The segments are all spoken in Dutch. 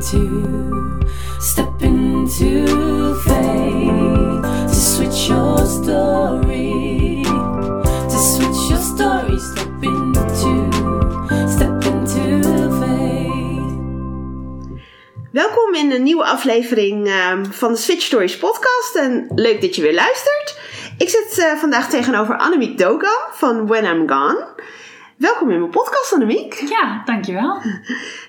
into, step into to switch your story, to switch your story, step into. Welkom in een nieuwe aflevering ehm, van de Switch Stories podcast en leuk dat je weer luistert. Ik zit eh, vandaag tegenover Annemiek Dogan van When I'm Gone. Welkom in mijn podcast Annemiek. Ja, dankjewel.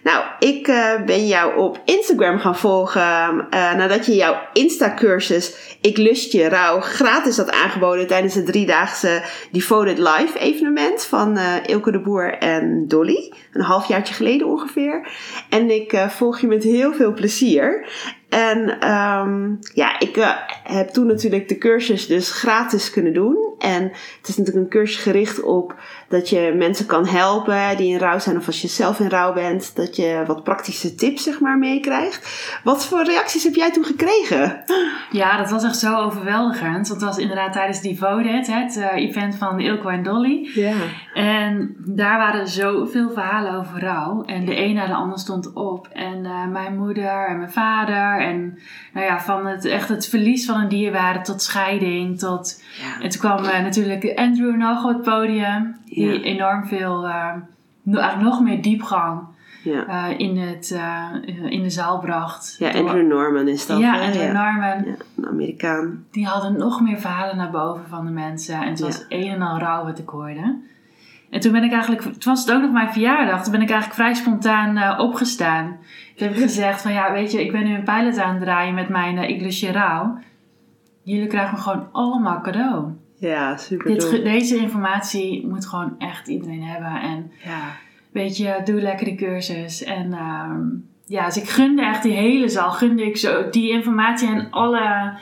Nou, ik eh, ben jou op Instagram gaan volgen eh, nadat je jouw Insta-cursus Ik lust je rauw gratis had aangeboden tijdens het driedaagse Devoted Live evenement van eh, Ilke de Boer en Dolly. Een halfjaartje geleden ongeveer. En ik volg je met heel veel plezier. En ehm, ja, ik heb toen natuurlijk de cursus dus gratis kunnen doen. En het is natuurlijk een cursus gericht op dat je mensen kan helpen die in rouw zijn. Of als je zelf in rouw bent, dat je wat praktische tips zeg maar meekrijgt. Wat voor reacties heb jij toen gekregen? Ja, dat was echt zo overweldigend. Dat was inderdaad tijdens Devoted, het eh, event van Ilko en Dolly. Ja. En daar waren zoveel verhalen over rouw. En de een na de ander stond op. En eh, mijn moeder en mijn vader. En nou ja, van het, echt het verlies van een dierwaarde tot scheiding. Tot... Ja. En toen kwam eh, natuurlijk Andrew nog op het podium. Die Ja. enorm veel, eh, no- eigenlijk nog meer diepgang Ja. eh, in, het, eh, in de zaal bracht. Ja, Door- Andrew Norman is dat. Ja, hè? Andrew ja. Norman. Ja, een Amerikaan. Die hadden nog meer verhalen naar boven van de mensen. En het was een en al rouw wat ik hoorde. En toen ben ik eigenlijk, toen was het ook nog mijn verjaardag, toen ben ik eigenlijk vrij spontaan eh, opgestaan. Toen heb ik gezegd van ja, weet je, ik ben nu een pilot aan het draaien met mijn uh, rouw. Jullie krijgen me gewoon allemaal cadeau. Ja, super Dit, deze informatie moet gewoon echt iedereen hebben. En Ja. weet je, doe lekker de cursus. En ehm, ja, dus ik gunde echt die hele zaal, gunde ik zo die informatie en alle,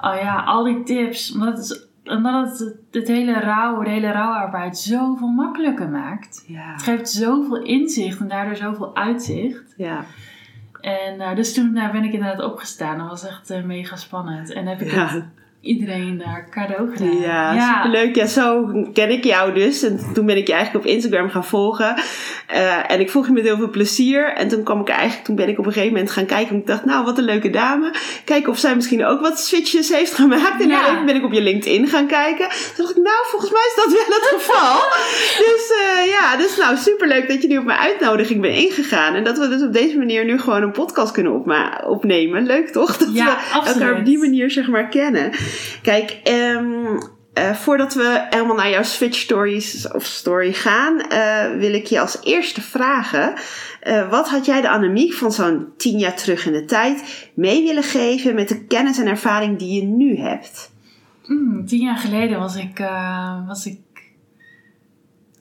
oh ja, al die tips. Omdat het, omdat het het hele rouw, de hele rouwarbeid zoveel makkelijker maakt. Ja. Het geeft zoveel inzicht en daardoor zoveel uitzicht. Ja. En eh, dus toen eh, ben ik inderdaad opgestaan. Dat was echt eh, mega spannend. En heb ik Ja. het iedereen daar cadeau gedaan. Ja, superleuk. Ja, zo ken ik jou dus. En toen ben ik je eigenlijk op Instagram gaan volgen. Eh, en ik volg je met heel veel plezier. En toen kwam ik eigenlijk, toen ben ik op een gegeven moment gaan kijken. En ik dacht, nou, wat een leuke dame. Kijken of zij misschien ook wat switches heeft gemaakt. En Ja. dan ben ik op je LinkedIn gaan kijken. Toen dacht ik, nou, volgens mij is dat wel het geval. dus eh, ja, dus nou, superleuk dat je nu op mijn uitnodiging bent ingegaan. En dat we dus op deze manier nu gewoon een podcast kunnen opma- opnemen. Leuk toch? Dat Ja, we absoluut. elkaar op die manier zeg maar kennen. Kijk, ehm, eh, voordat we helemaal naar jouw Switch Stories of story gaan, eh, wil ik je als eerste vragen. eh, wat had jij de Annemiek van zo'n tien jaar terug in de tijd mee willen geven met de kennis en ervaring die je nu hebt? Mm, tien jaar geleden was ik, was ik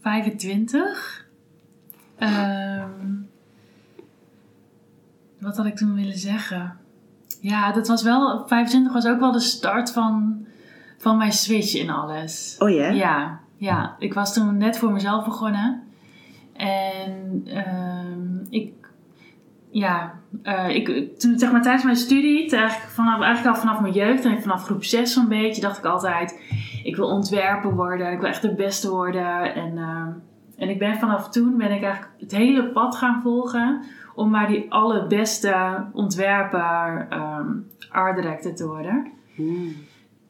25. Ehm, wat had ik toen willen zeggen? Ja, dat was wel, 25 was ook wel de start van, van mijn switch in alles. Oh ja? Ja, ja, ik was toen net voor mezelf begonnen. En ehm, ik, ja, eh, ik, toen zeg maar tijdens mijn studie, eigenlijk, vanaf, eigenlijk al vanaf mijn jeugd en vanaf groep 6 zo'n beetje, dacht ik altijd, ik wil ontwerper worden, ik wil echt de beste worden. En, ehm, en ik ben vanaf toen, ben ik eigenlijk het hele pad gaan volgen om maar die allerbeste ontwerper, ehm art director te worden. Hmm.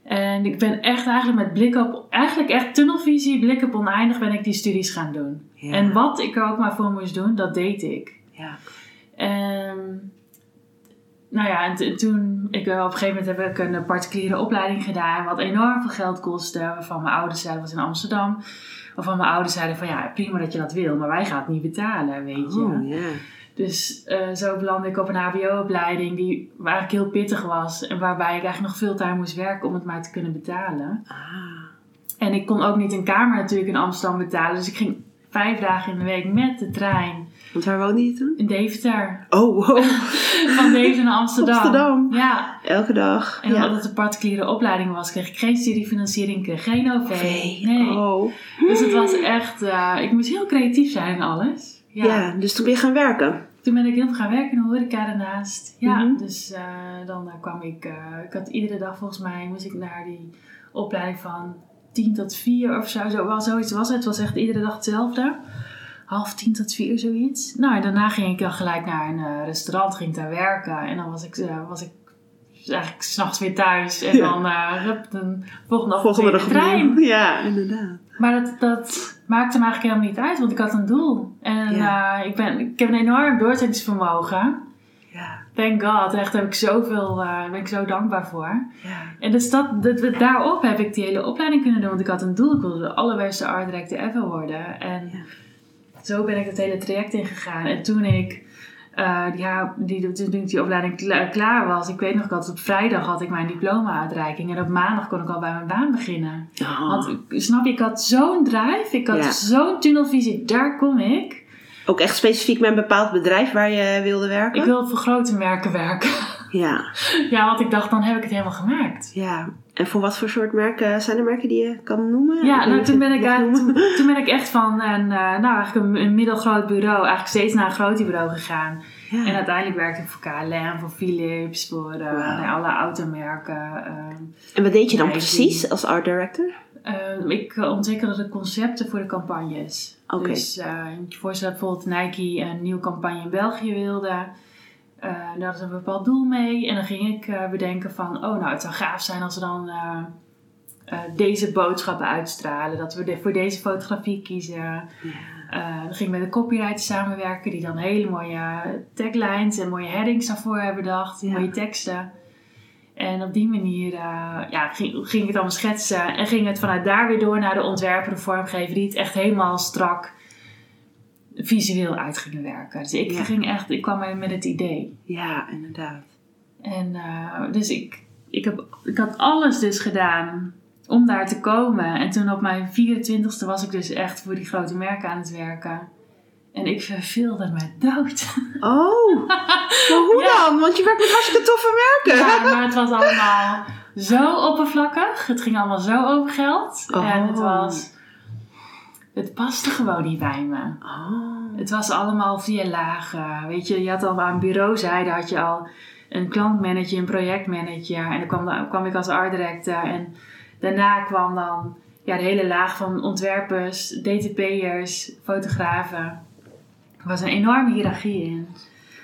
En ik ben echt eigenlijk met blik op, eigenlijk echt tunnelvisie, blik op oneindig ben ik die studies gaan doen. Ja. En wat ik er ook maar voor moest doen, dat deed ik. Ja. En nou ja, en toen, ik, eh, op een gegeven moment heb ik een particuliere opleiding gedaan, wat enorm veel geld kostte. Waarvan mijn ouders zeiden, was in Amsterdam. Waarvan mijn ouders zeiden van ja, prima dat je dat wil, maar wij gaan het niet betalen, weet je. Oh. Dus eh, zo belandde ik op een HBO-opleiding die eigenlijk heel pittig was. En waarbij ik eigenlijk nog veel tijd moest werken om het maar te kunnen betalen. Ah. En ik kon ook niet een kamer natuurlijk in Amsterdam betalen. Dus ik ging vijf dagen in de week met de trein Want waar woonde je toen? in Deventer. Oh, wow. Van Deventer naar Amsterdam. Amsterdam. Ja. Elke dag. En omdat het een particuliere opleiding was, kreeg ik geen studiefinanciering, kreeg geen OV. Nee. Oh. Dus het was echt... eh, ik moest heel creatief zijn in alles. Ja. Ja. dus toen ben je gaan werken. Toen ben ik heel veel gaan werken in de horeca daarnaast. Ja, Mhm. dus eh, dan eh, kwam ik... eh, ik had iedere dag volgens mij moest ik naar die opleiding van 10 tot 4 of zo. zo wel zoiets was het. Het was echt iedere dag hetzelfde. half tien tot vier, zoiets. Nou, en daarna ging ik dan gelijk naar een restaurant, ging daar werken. En dan was ik, was ik eigenlijk s'nachts weer thuis. En Ja. dan uh, de volgende ochtend Volgende de trein. Ja, inderdaad. Maar dat, dat maakte me eigenlijk helemaal niet uit, want ik had een doel. En Ja. eh, ik, ben, ik heb een enorm doorzettingsvermogen. Ja, Thank God, echt heb ik zoveel, eh ben ik zo dankbaar voor. ja. En dus dat, dat, daarop heb ik die hele opleiding kunnen doen, want ik had een doel. Ik wilde de allerbeste art director ever worden. En Ja. zo ben ik het hele traject ingegaan. En toen ik, ja, die, toen ik die opleiding kla- klaar was, ik weet nog, had op vrijdag had ik mijn diploma-uitreiking. En op maandag kon ik al bij mijn baan beginnen. Oh. Want snap je, ik had zo'n drive, ik had Ja. zo'n tunnelvisie, daar kom ik. Ook echt specifiek met een bepaald bedrijf waar je wilde werken? Ik wil voor grote merken werken. Ja, ja, want ik dacht, dan heb ik het helemaal gemaakt. ja. En voor wat voor soort merken zijn er merken die je kan noemen? Ja, nou, toen ben ik, noemen. toen, toen ben ik echt van een, eh, nou, eigenlijk een, een middelgroot bureau, eigenlijk steeds naar een groter bureau gegaan. Ja. En uiteindelijk werkte ik voor KLM, voor Philips, voor eh, Wauw. nou, alle automerken. En wat deed je dan precies als art director? Ik eh, ontwikkelde de concepten voor de campagnes. Oké. Dus eh, je moet je voorstellen bijvoorbeeld Nike een nieuwe campagne in België wilde. Eh daar ze een bepaald doel mee. En dan ging ik eh, bedenken van, oh nou het zou gaaf zijn als we dan eh, deze boodschappen uitstralen. Dat we de- voor deze fotografie kiezen. Eh, dan ging ik met een copywriter samenwerken die dan hele mooie taglines en mooie headings daarvoor hebben bedacht. Ja. Mooie teksten. En op die manier ja, ging, ging ik het allemaal schetsen. En ging het vanuit daar weer door naar de ontwerper, de vormgever, die het echt helemaal strak visueel uit gingen werken. Dus ik Ja. ging echt, ik kwam met het idee. Ja, inderdaad. En eh, dus ik, ik, heb, ik had alles dus gedaan om daar te komen. En toen op mijn 24ste was ik dus echt voor die grote merken aan het werken. En ik verveelde me dood. Oh, maar hoe Ja. dan? Want je werkt met hartstikke toffe merken. Ja, maar het was allemaal zo oppervlakkig. Het ging allemaal zo over geld. Oh. En het was... Het paste gewoon niet bij me. Oh. Het was allemaal via lagen. Weet je, je had al aan bureauzijde had je al een klantmanager, een projectmanager. En dan kwam, dan kwam ik als art director. En daarna kwam dan ja, de hele laag van ontwerpers, DTP'ers, fotografen. Er was een enorme hiërarchie in.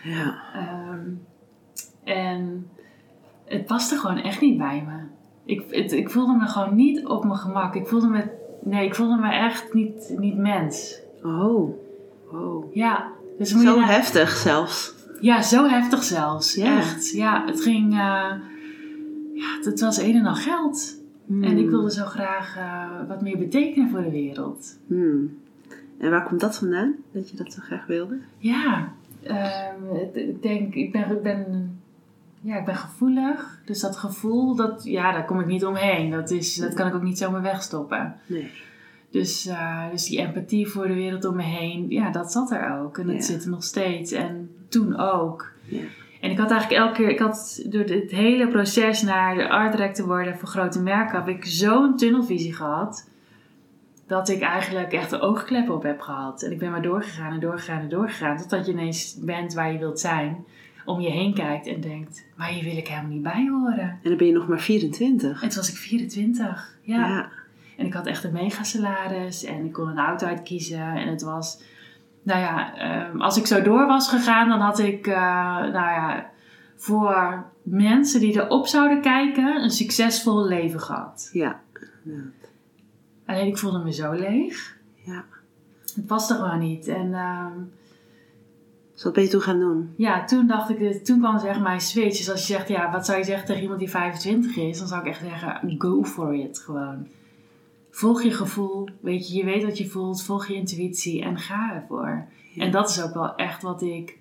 Ja. Ehm, en het paste gewoon echt niet bij me. Ik, het, ik voelde me gewoon niet op mijn gemak. Ik voelde me, nee, ik voelde me echt niet, niet mens. Oh. Oh. Ja, dus moet Zo heftig zelfs. Ja, zo heftig zelfs. Echt. Ja, het ging. eh, ja, het was een en al geld. Hmm. En ik wilde zo graag eh, wat meer betekenen voor de wereld. Hmm. En waar komt dat vandaan? Dat je dat zo graag wilde? Ja, ehm, ik denk, ik ben, ik ben, ja, ik ben gevoelig. Dus dat gevoel, dat, ja, daar kom ik niet omheen. Dat, is, dat kan ik ook niet zomaar wegstoppen. Nee. Dus, eh, dus die empathie voor de wereld om me heen, ja, dat zat er ook. En dat Ja. zit er nog steeds. En toen ook. Ja. En ik had eigenlijk elke keer, ik had door het hele proces naar de art director worden voor grote merken, heb ik zo'n tunnelvisie gehad. Dat ik eigenlijk echt de oogkleppen op heb gehad. En ik ben maar doorgegaan en doorgegaan en doorgegaan. Totdat je ineens bent waar je wilt zijn. Om je heen kijkt en denkt, maar hier wil ik helemaal niet bij horen. En dan ben je nog maar 24. En toen was ik 24. Ja. Ja. En ik had echt een mega salaris en ik kon een auto uitkiezen. En het was, nou ja, ehm, als ik zo door was gegaan, dan had ik, eh, nou ja, voor mensen die erop zouden kijken, een succesvol leven gehad. Ja. Alleen ik voelde me zo leeg. Ja. Het paste gewoon niet. En ehm, Dus wat ben je toen gaan doen? ja, toen dacht ik, toen kwam zeg mijn switch. Dus als je zegt, ja, wat zou je zeggen tegen iemand die 25 is? Dan zou ik echt zeggen, go for it gewoon. Volg je gevoel, weet je, je weet wat je voelt, volg je intuïtie en ga ervoor. Ja. En dat is ook wel echt wat ik,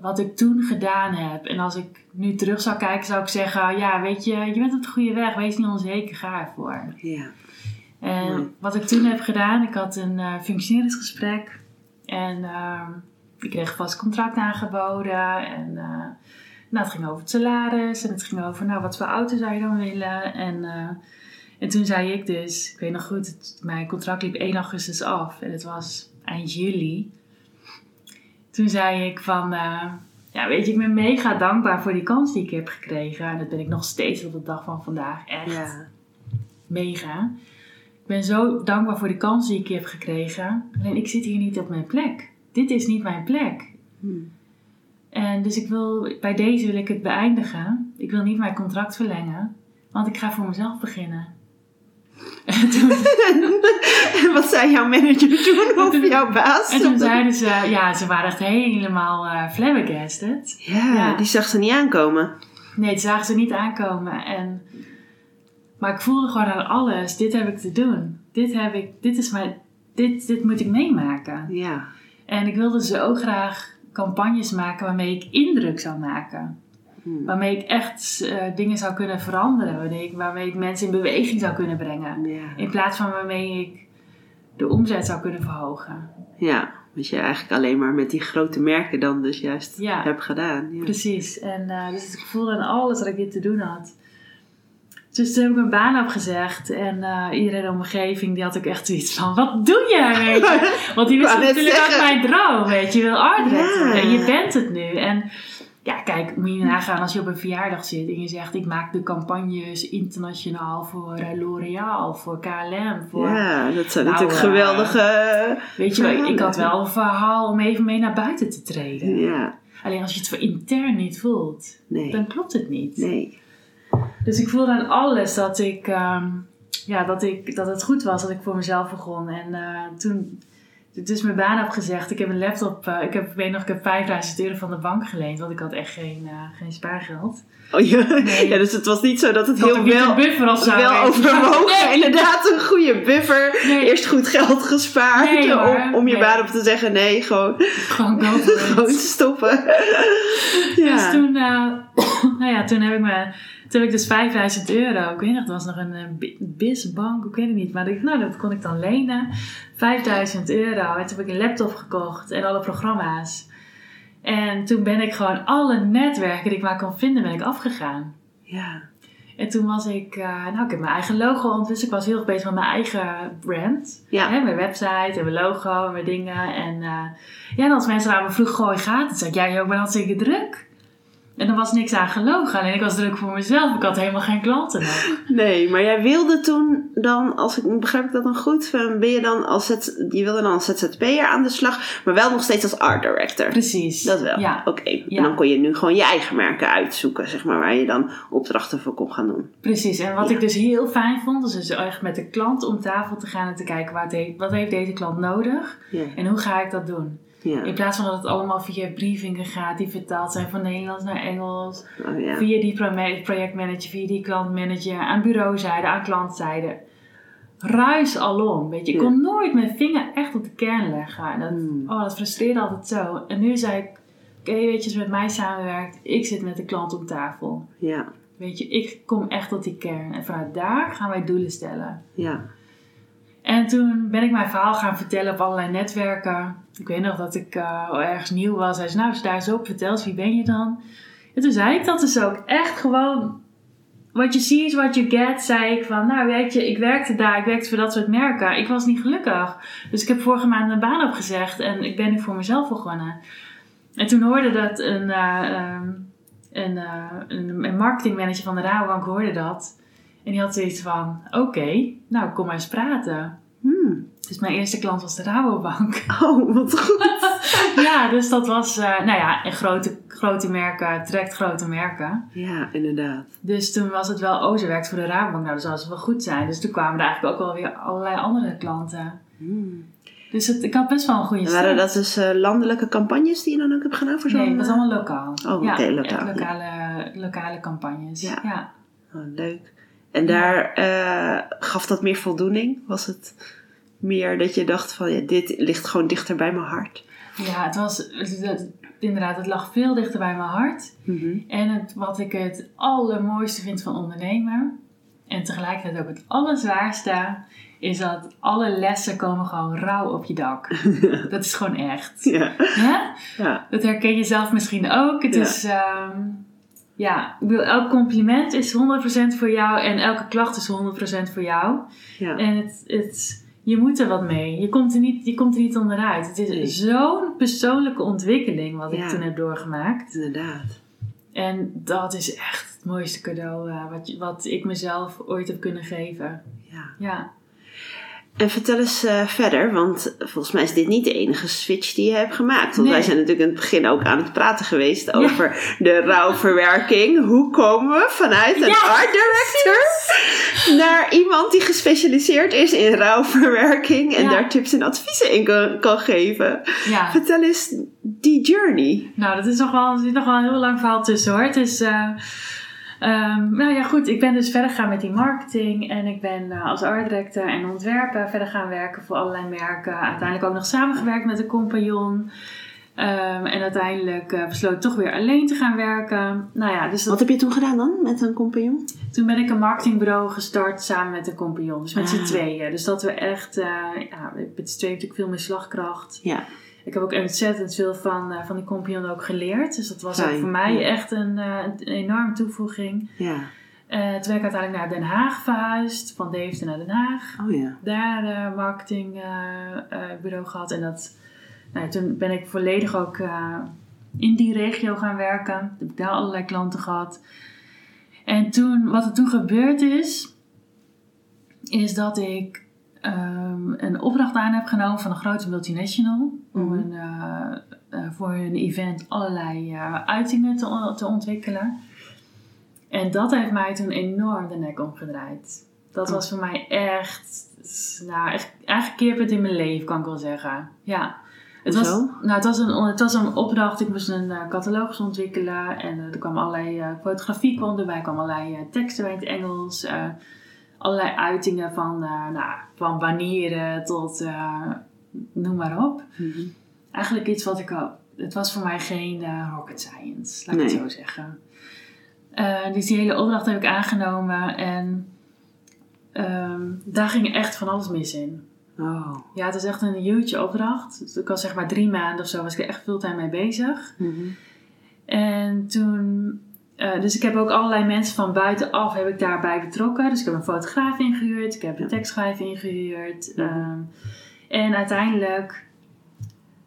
wat ik toen gedaan heb. En als ik nu terug zou kijken, zou ik zeggen, ja, weet je, je bent op de goede weg, wees niet onzeker, ga ervoor. Ja. En wat ik toen heb gedaan, ik had een eh functioneringsgesprek. En ehm, ik kreeg een vast contract aangeboden. En eh, nou, het ging over het salaris. En het ging over, nou, wat voor auto zou je dan willen? En, eh, en toen zei ik dus, ik weet nog goed, het- mijn contract liep 1 augustus af. En het was eind juli. Toen zei ik van, eh, ja, weet je, ik ben mega dankbaar voor die kans die ik heb gekregen. En dat ben ik nog steeds op de dag van vandaag. Echt Ja. mega. ik ben zo dankbaar voor de kans die ik heb gekregen. Alleen ik zit hier niet op mijn plek. Dit is niet mijn plek. Hmm. En dus ik wil, bij deze wil ik het beëindigen. Ik wil niet mijn contract verlengen, want ik ga voor mezelf beginnen. En toen, En wat zei jouw manager toen of jouw baas? en toen zeiden ze, ja, ze waren echt helemaal eh flabbergasted. ja, Ja. die zag ze niet aankomen. Nee, dat zagen ze niet aankomen. En, maar ik voelde gewoon aan alles, dit heb ik te doen. Dit, heb ik, dit, is mijn, dit, dit moet ik meemaken. Ja. En ik wilde zo graag campagnes maken waarmee ik indruk zou maken. Hmm. Waarmee ik echt eh, dingen zou kunnen veranderen. Waarmee ik, waarmee ik mensen in beweging zou kunnen brengen. Ja. In plaats van waarmee ik de omzet zou kunnen verhogen. ja, wat je eigenlijk alleen maar met die grote merken dan dus juist Ja. hebt gedaan. Ja. Precies. En eh, dus ik voelde aan alles dat ik dit te doen had. Dus toen heb ik mijn baan opgezegd. En eh, iedereen in de omgeving die had ook echt zoiets van... Wat doe? Weet je? Want die Ik wist wou net natuurlijk ook mijn droom. Weet je, je wil. Ja. En je bent het nu. En ja, kijk, moet je nagaan als je op een verjaardag zit en je zegt: Ik maak de campagnes internationaal voor eh, L'Oréal, voor KLM. Voor, Ja, dat zijn Nou, natuurlijk eh, geweldige... Weet je wel, ik had wel een verhaal om even mee naar buiten te treden. Ja, Alleen als je het voor intern niet voelt, nee. dan klopt het niet. Nee. Dus ik voelde aan alles dat ik, ehm, ja, dat ik, dat het goed was dat ik voor mezelf begon. En eh, toen, dus mijn baan heb gezegd, ik heb een laptop, eh, ik heb, ik weet nog, ik heb 5000 euro van de bank geleend, want ik had echt geen, eh, geen spaargeld. Oh, ja. Nee. ja, dus het was niet zo dat het heel wel, buffer zo. wel overwogen. Nee. Inderdaad, een goede buffer. Nee. Eerst goed geld gespaard Nee, om, om je baan op te zeggen. Nee, gewoon, Gewoon gewoon stoppen. Dus ja. toen, eh, nou ja, toen heb ik me, toen heb ik dus 5000 euro, ik weet nog, dat was nog een eh, bi- BIS-bank, ik weet het niet, maar ik, nou, dat kon ik dan lenen. 5000 euro. En toen heb ik een laptop gekocht en alle programma's. En toen ben ik gewoon alle netwerken die ik maar kon vinden, ben ik afgegaan. ja. En toen was ik, eh, nou, ik heb mijn eigen logo ontwikkeld. Ik was heel erg bezig met mijn eigen brand. Ja. Hè, mijn website en mijn logo en mijn dingen. En eh, ja, en als mensen aan me vroegen, gooi gaat het? zei ik, ja, joh, ik ben hartstikke druk. En er was niks aan gelogen. Alleen ik was druk voor mezelf. Ik had helemaal geen klanten. Nee, maar jij wilde toen dan, als ik begrijp ik dat dan goed, ben je dan als het, je wilde dan als ZZP'er aan de slag, maar wel nog steeds als art director. Precies. Dat wel. Ja, Oké. Ja. En dan kon je nu gewoon je eigen merken uitzoeken, zeg maar, waar je dan opdrachten voor kon gaan doen. precies. En wat Ja. ik dus heel fijn vond, is dus echt met de klant om tafel te gaan en te kijken, wat heeft, wat heeft deze klant nodig? En hoe ga ik dat doen? Ja. In plaats van dat het allemaal via briefingen gaat, die vertaald zijn van Nederlands naar Engels. Oh, ja. Via die pro- projectmanager, via die klantmanager, aan bureauzijde, aan klantzijde. Ruis alom, weet je. Ik kon nooit mijn vinger echt op de kern leggen. En dat, Hmm. oh, dat frustreerde altijd zo. En nu zei ik, oké, weet je, als je met mij samenwerkt, ik zit met de klant om tafel. Ja. Weet je, ik kom echt tot die kern. En vanuit daar gaan wij doelen stellen. Ja. En toen ben ik mijn verhaal gaan vertellen op allerlei netwerken. Ik weet nog dat ik eh, ergens nieuw was. Hij zei, nou, als je daar zo op vertelt, wie ben je dan? En toen zei ik dat dus ook. Echt gewoon, what you see is what you get, zei ik van, nou weet je, ik werkte daar, ik werkte voor dat soort merken. Ik was niet gelukkig. Dus ik heb vorige maand mijn baan opgezegd en ik ben nu voor mezelf begonnen. En toen hoorde dat een, eh, ehm, een, eh, een, een marketingmanager van de Rabobank hoorde dat. En die had zoiets van, oké, nou kom maar eens praten. Hmm. Dus mijn eerste klant was de Rabobank. Oh, wat goed. ja, dus dat was, eh, nou ja, en grote, grote merken trekt grote merken. Ja, inderdaad. Dus toen was het wel, oh, ze werkt voor de Rabobank, nou, dan zal ze wel goed zijn. Dus toen kwamen er eigenlijk ook wel weer allerlei andere klanten. Hmm. Dus het, ik had best wel een goede start. waren dat dus eh, landelijke campagnes die je dan ook hebt gedaan voor zo'n... Nee, het was allemaal lokaal. Oh, ja, oké, lokaal, lokale, lokale campagnes. Ja. ja. Oh, leuk. En daar eh, gaf dat meer voldoening? Was het meer dat je dacht van, ja, dit ligt gewoon dichter bij mijn hart? Ja, het was, het- inderdaad, het lag veel dichter bij mijn hart. Mhm. En het, wat ik het allermooiste vind van ondernemen, en tegelijkertijd ook het allerzwaarste, is dat alle lessen komen gewoon rauw op je dak. Dat is gewoon echt. Ja. Ja? Ja. Dat herken je zelf misschien ook. Het Ja. is, ehm, ja, ik bedoel, elk compliment is 100% voor jou en elke klacht is 100% voor jou. Ja. En het, het, je moet er wat mee. Je komt er niet, je komt er niet onderuit. Het is Nee. zo'n persoonlijke ontwikkeling wat ik toen heb doorgemaakt. Inderdaad. En dat is echt het mooiste cadeau eh, wat, wat ik mezelf ooit heb kunnen geven. Ja. Ja, En vertel eens eh, verder, want volgens mij is dit niet de enige switch die je hebt gemaakt. Want Nee. wij zijn natuurlijk in het begin ook aan het praten geweest over de rouwverwerking. Hoe komen we vanuit een Ja, art director naar iemand die gespecialiseerd is in rouwverwerking en Ja. daar tips en adviezen in kan, kan geven? Vertel eens die journey. Nou, dat is nog wel, er zit nog wel een heel lang verhaal tussen hoor. Het is, eh, ehm, nou ja, goed. Ik ben dus verder gegaan met die marketing. En ik ben eh, als art director en ontwerper verder gaan werken voor allerlei merken. Uiteindelijk ook nog samengewerkt met een compagnon. Ehm, en uiteindelijk eh, besloot ik toch weer alleen te gaan werken. Nou ja, dus dat, Wat heb je toen gedaan dan met een compagnon? toen ben ik een marketingbureau gestart samen met een compagnon. Dus met z'n Ah. tweeën. Dus dat we echt, eh ja, met z'n tweeën natuurlijk veel meer slagkracht. Ja, Ik heb ook ontzettend veel van, eh, van die compagnon ook geleerd. Dus dat was ook voor mij ja. echt een, eh, een enorme toevoeging. ja. Eh, toen ben ik uiteindelijk naar Den Haag verhuisd. Van Deventer naar Den Haag. Oh ja. Daar marketingbureau gehad. En dat, nou, toen ben ik volledig ook in die regio gaan werken. Toen heb ik daar allerlei klanten gehad. En toen, wat er toen gebeurd is, is dat ik ehm, een opdracht aan heb genomen van een grote multinational. Om Mhm. een, eh, eh, voor hun event allerlei eh, uitingen te, te ontwikkelen. En dat heeft mij toen enorm de nek omgedraaid. Dat Oh. was voor mij echt, nou, echt, eigenlijk een keerpunt in mijn leven, kan ik wel zeggen. Ja. Het was, nou, het, was een, het was een opdracht, ik moest een uh, catalogus ontwikkelen en er kwam allerlei eh, fotografie kwam erbij, er kwamen allerlei teksten bij in het Engels, allerlei uitingen van, eh, nou, van banieren tot eh, noem maar op. Mhm. Eigenlijk iets wat ik al, het was voor mij geen eh, rocket science, laat ik het zo zeggen. Dus die hele opdracht heb ik aangenomen en ehm, daar ging echt van alles mis in. Oh. Ja, het is echt een huge opdracht. Dus ik was zeg maar drie maanden of zo, was ik er echt fulltime mee bezig. Mhm. En toen, eh, dus ik heb ook allerlei mensen van buitenaf heb ik daarbij betrokken. Dus ik heb een fotograaf ingehuurd, ik heb een tekstschrijver ingehuurd. Ja. ehm, en uiteindelijk,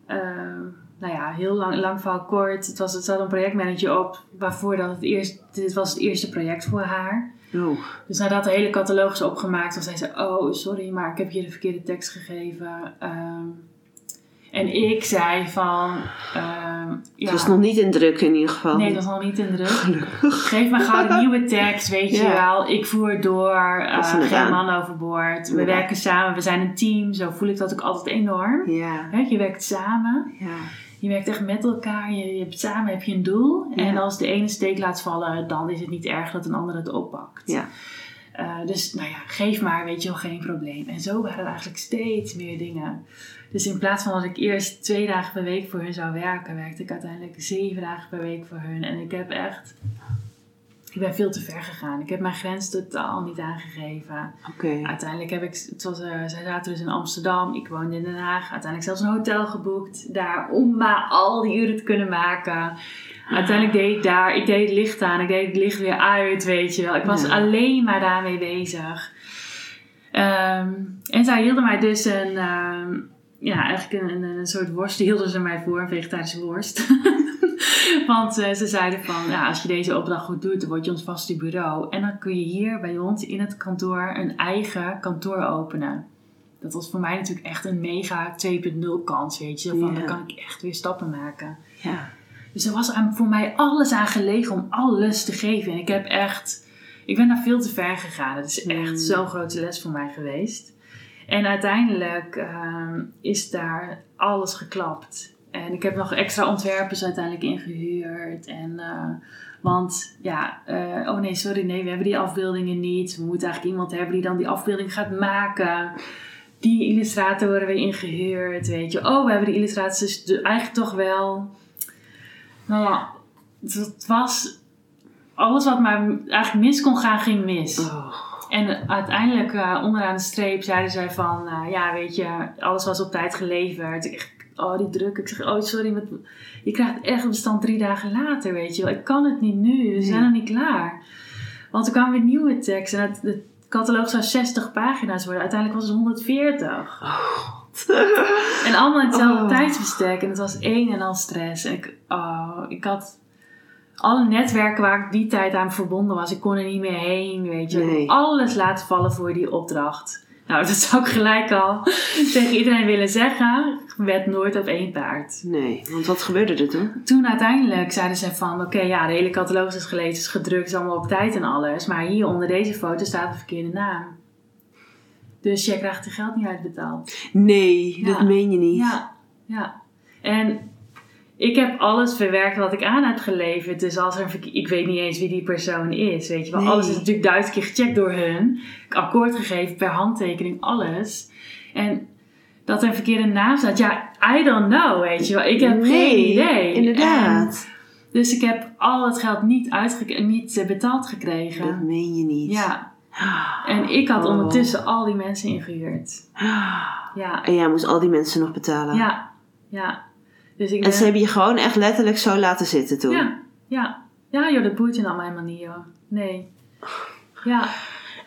ehm, nou ja, heel lang, lang verhaal kort. Het, was, het zat een projectmanager op waarvoor dat het eerst, dit was het eerste project voor haar. Oh. Dus nadat de hele catalogus opgemaakt was, zei ze: Oh, sorry, maar ik heb je de verkeerde tekst gegeven. Ehm, en ik zei van. ehm, ja, Het was nog niet in druk in ieder geval. Nee, dat was nog niet in druk. Geef me gauw een nieuwe tekst, weet je wel. Ik voer door, het geen aan. man overboord. We Ja. werken samen, we zijn een team. Zo voel ik dat ook altijd enorm. Ja. Je werkt samen, Ja. je werkt echt met elkaar. Je, je hebt, samen heb je een doel. En als de ene steek laat vallen, dan is het niet erg dat een ander het oppakt. Ja. Eh, dus nou ja, geef maar, weet je wel, geen probleem. En zo waren er eigenlijk steeds meer dingen. Dus in plaats van dat ik eerst twee dagen per week voor hun zou werken, werkte ik uiteindelijk zeven dagen per week voor hun. En ik heb echt, ik ben veel te ver gegaan. Ik heb mijn grens totaal niet aangegeven. Oké. Uiteindelijk heb ik, het was, eh, zij zaten dus in Amsterdam, ik woonde in Den Haag. Uiteindelijk zelfs een hotel geboekt daar om maar al die uren te kunnen maken. Uiteindelijk deed ik daar, ik deed het licht aan, ik deed het licht weer uit, weet je wel. Ik was Ja. alleen maar daarmee bezig. Ehm, en zij hielden mij dus een, ehm, ja, eigenlijk een, een, een soort worst, die hielden ze mij voor, een vegetarische worst. Want eh, ze zeiden van, ja, als je deze opdracht goed doet, dan word je ons vaste bureau. En dan kun je hier bij ons in het kantoor een eigen kantoor openen. Dat was voor mij natuurlijk echt een mega 2.0 kans, weet je. Van, Ja. dan kan ik echt weer stappen maken. Ja. Dus er was aan, voor mij alles aan gelegen om alles te geven. En ik heb echt, ik ben daar veel te ver gegaan. Het is echt Mm. zo'n grote les voor mij geweest. En uiteindelijk ehm, is daar alles geklapt. En ik heb nog extra ontwerpers uiteindelijk ingehuurd. En, eh, want ja, eh, oh nee, sorry, nee, we hebben die afbeeldingen niet. We moeten eigenlijk iemand hebben die dan die afbeelding gaat maken. Die illustrator worden we ingehuurd, weet je. Oh, we hebben die illustraties dus de- eigenlijk toch wel. Nou ja, het, was... Alles wat maar eigenlijk mis kon gaan, ging mis. Oh. En uiteindelijk, eh, onderaan de streep, zeiden zij van... eh, ja, weet je, alles was op tijd geleverd. Ik echt, oh, die druk. Ik zeg, oh, sorry, je krijgt echt een bestand drie dagen later, weet je wel. Ik kan het niet nu, we zijn nog niet klaar. Want er kwamen weer nieuwe teksten. En het, het catalogus zou 60 pagina's worden. Uiteindelijk was het 140. En allemaal in hetzelfde Oh. tijdsbestek. En het was één en al stress. En ik, oh, ik had alle netwerken waar ik die tijd aan verbonden was. Ik kon er niet meer heen, weet je. Nee. alles laten vallen voor die opdracht. Nou, dat zou ik gelijk al tegen iedereen willen zeggen. Werd nooit op één paard. Nee, want wat gebeurde er toen? Toen uiteindelijk zeiden ze van, oké, ja, de hele catalogus is gelezen, is gedrukt, is allemaal op tijd en alles. Maar hier onder deze foto staat de verkeerde naam. Dus jij krijgt je geld niet uitbetaald. Nee, Ja. dat meen je niet. Ja, ja. En ik heb alles verwerkt wat ik aan heb geleverd. Dus als er ik weet niet eens wie die persoon is, weet je wel. Nee. Alles is natuurlijk duizend keer gecheckt door hun. Akkoord gegeven per handtekening, alles. En dat er een verkeerde naam staat, ja, I don't know, weet je wel. Ik heb nee, geen idee. Inderdaad. En dus ik heb al het geld niet, niet betaald Dat gekregen. meen je niet. Ja. En ik had Oh. ondertussen al die mensen ingehuurd. Ja, En jij moest al die mensen nog betalen. ja, ja. Dus ik En ben- ze hebben je gewoon echt letterlijk zo laten zitten toen. Ja, ja. Ja, joh, dat boeit je allemaal helemaal niet, joh. Nee. Ja,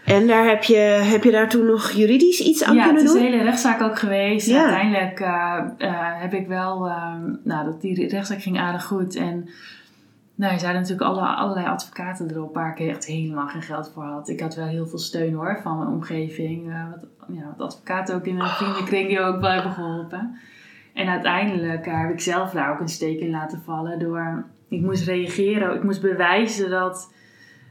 En daar heb je, heb je daar toen nog juridisch iets aan ja het kunnen is doen? een hele rechtszaak ook geweest. Ja. Uiteindelijk eh, eh, heb ik wel... ehm, nou, dat die rechtszaak ging aardig goed. En nou, er zeiden natuurlijk alle, allerlei advocaten erop... waar ik echt helemaal geen geld voor had. Ik had wel heel veel steun, hoor, van mijn omgeving. eh, wat, ja, wat advocaten ook in mijn vriendenkring die ook wel hebben geholpen. En uiteindelijk eh, heb ik zelf daar ook een steek in laten vallen door... Ik moest reageren, ik moest bewijzen dat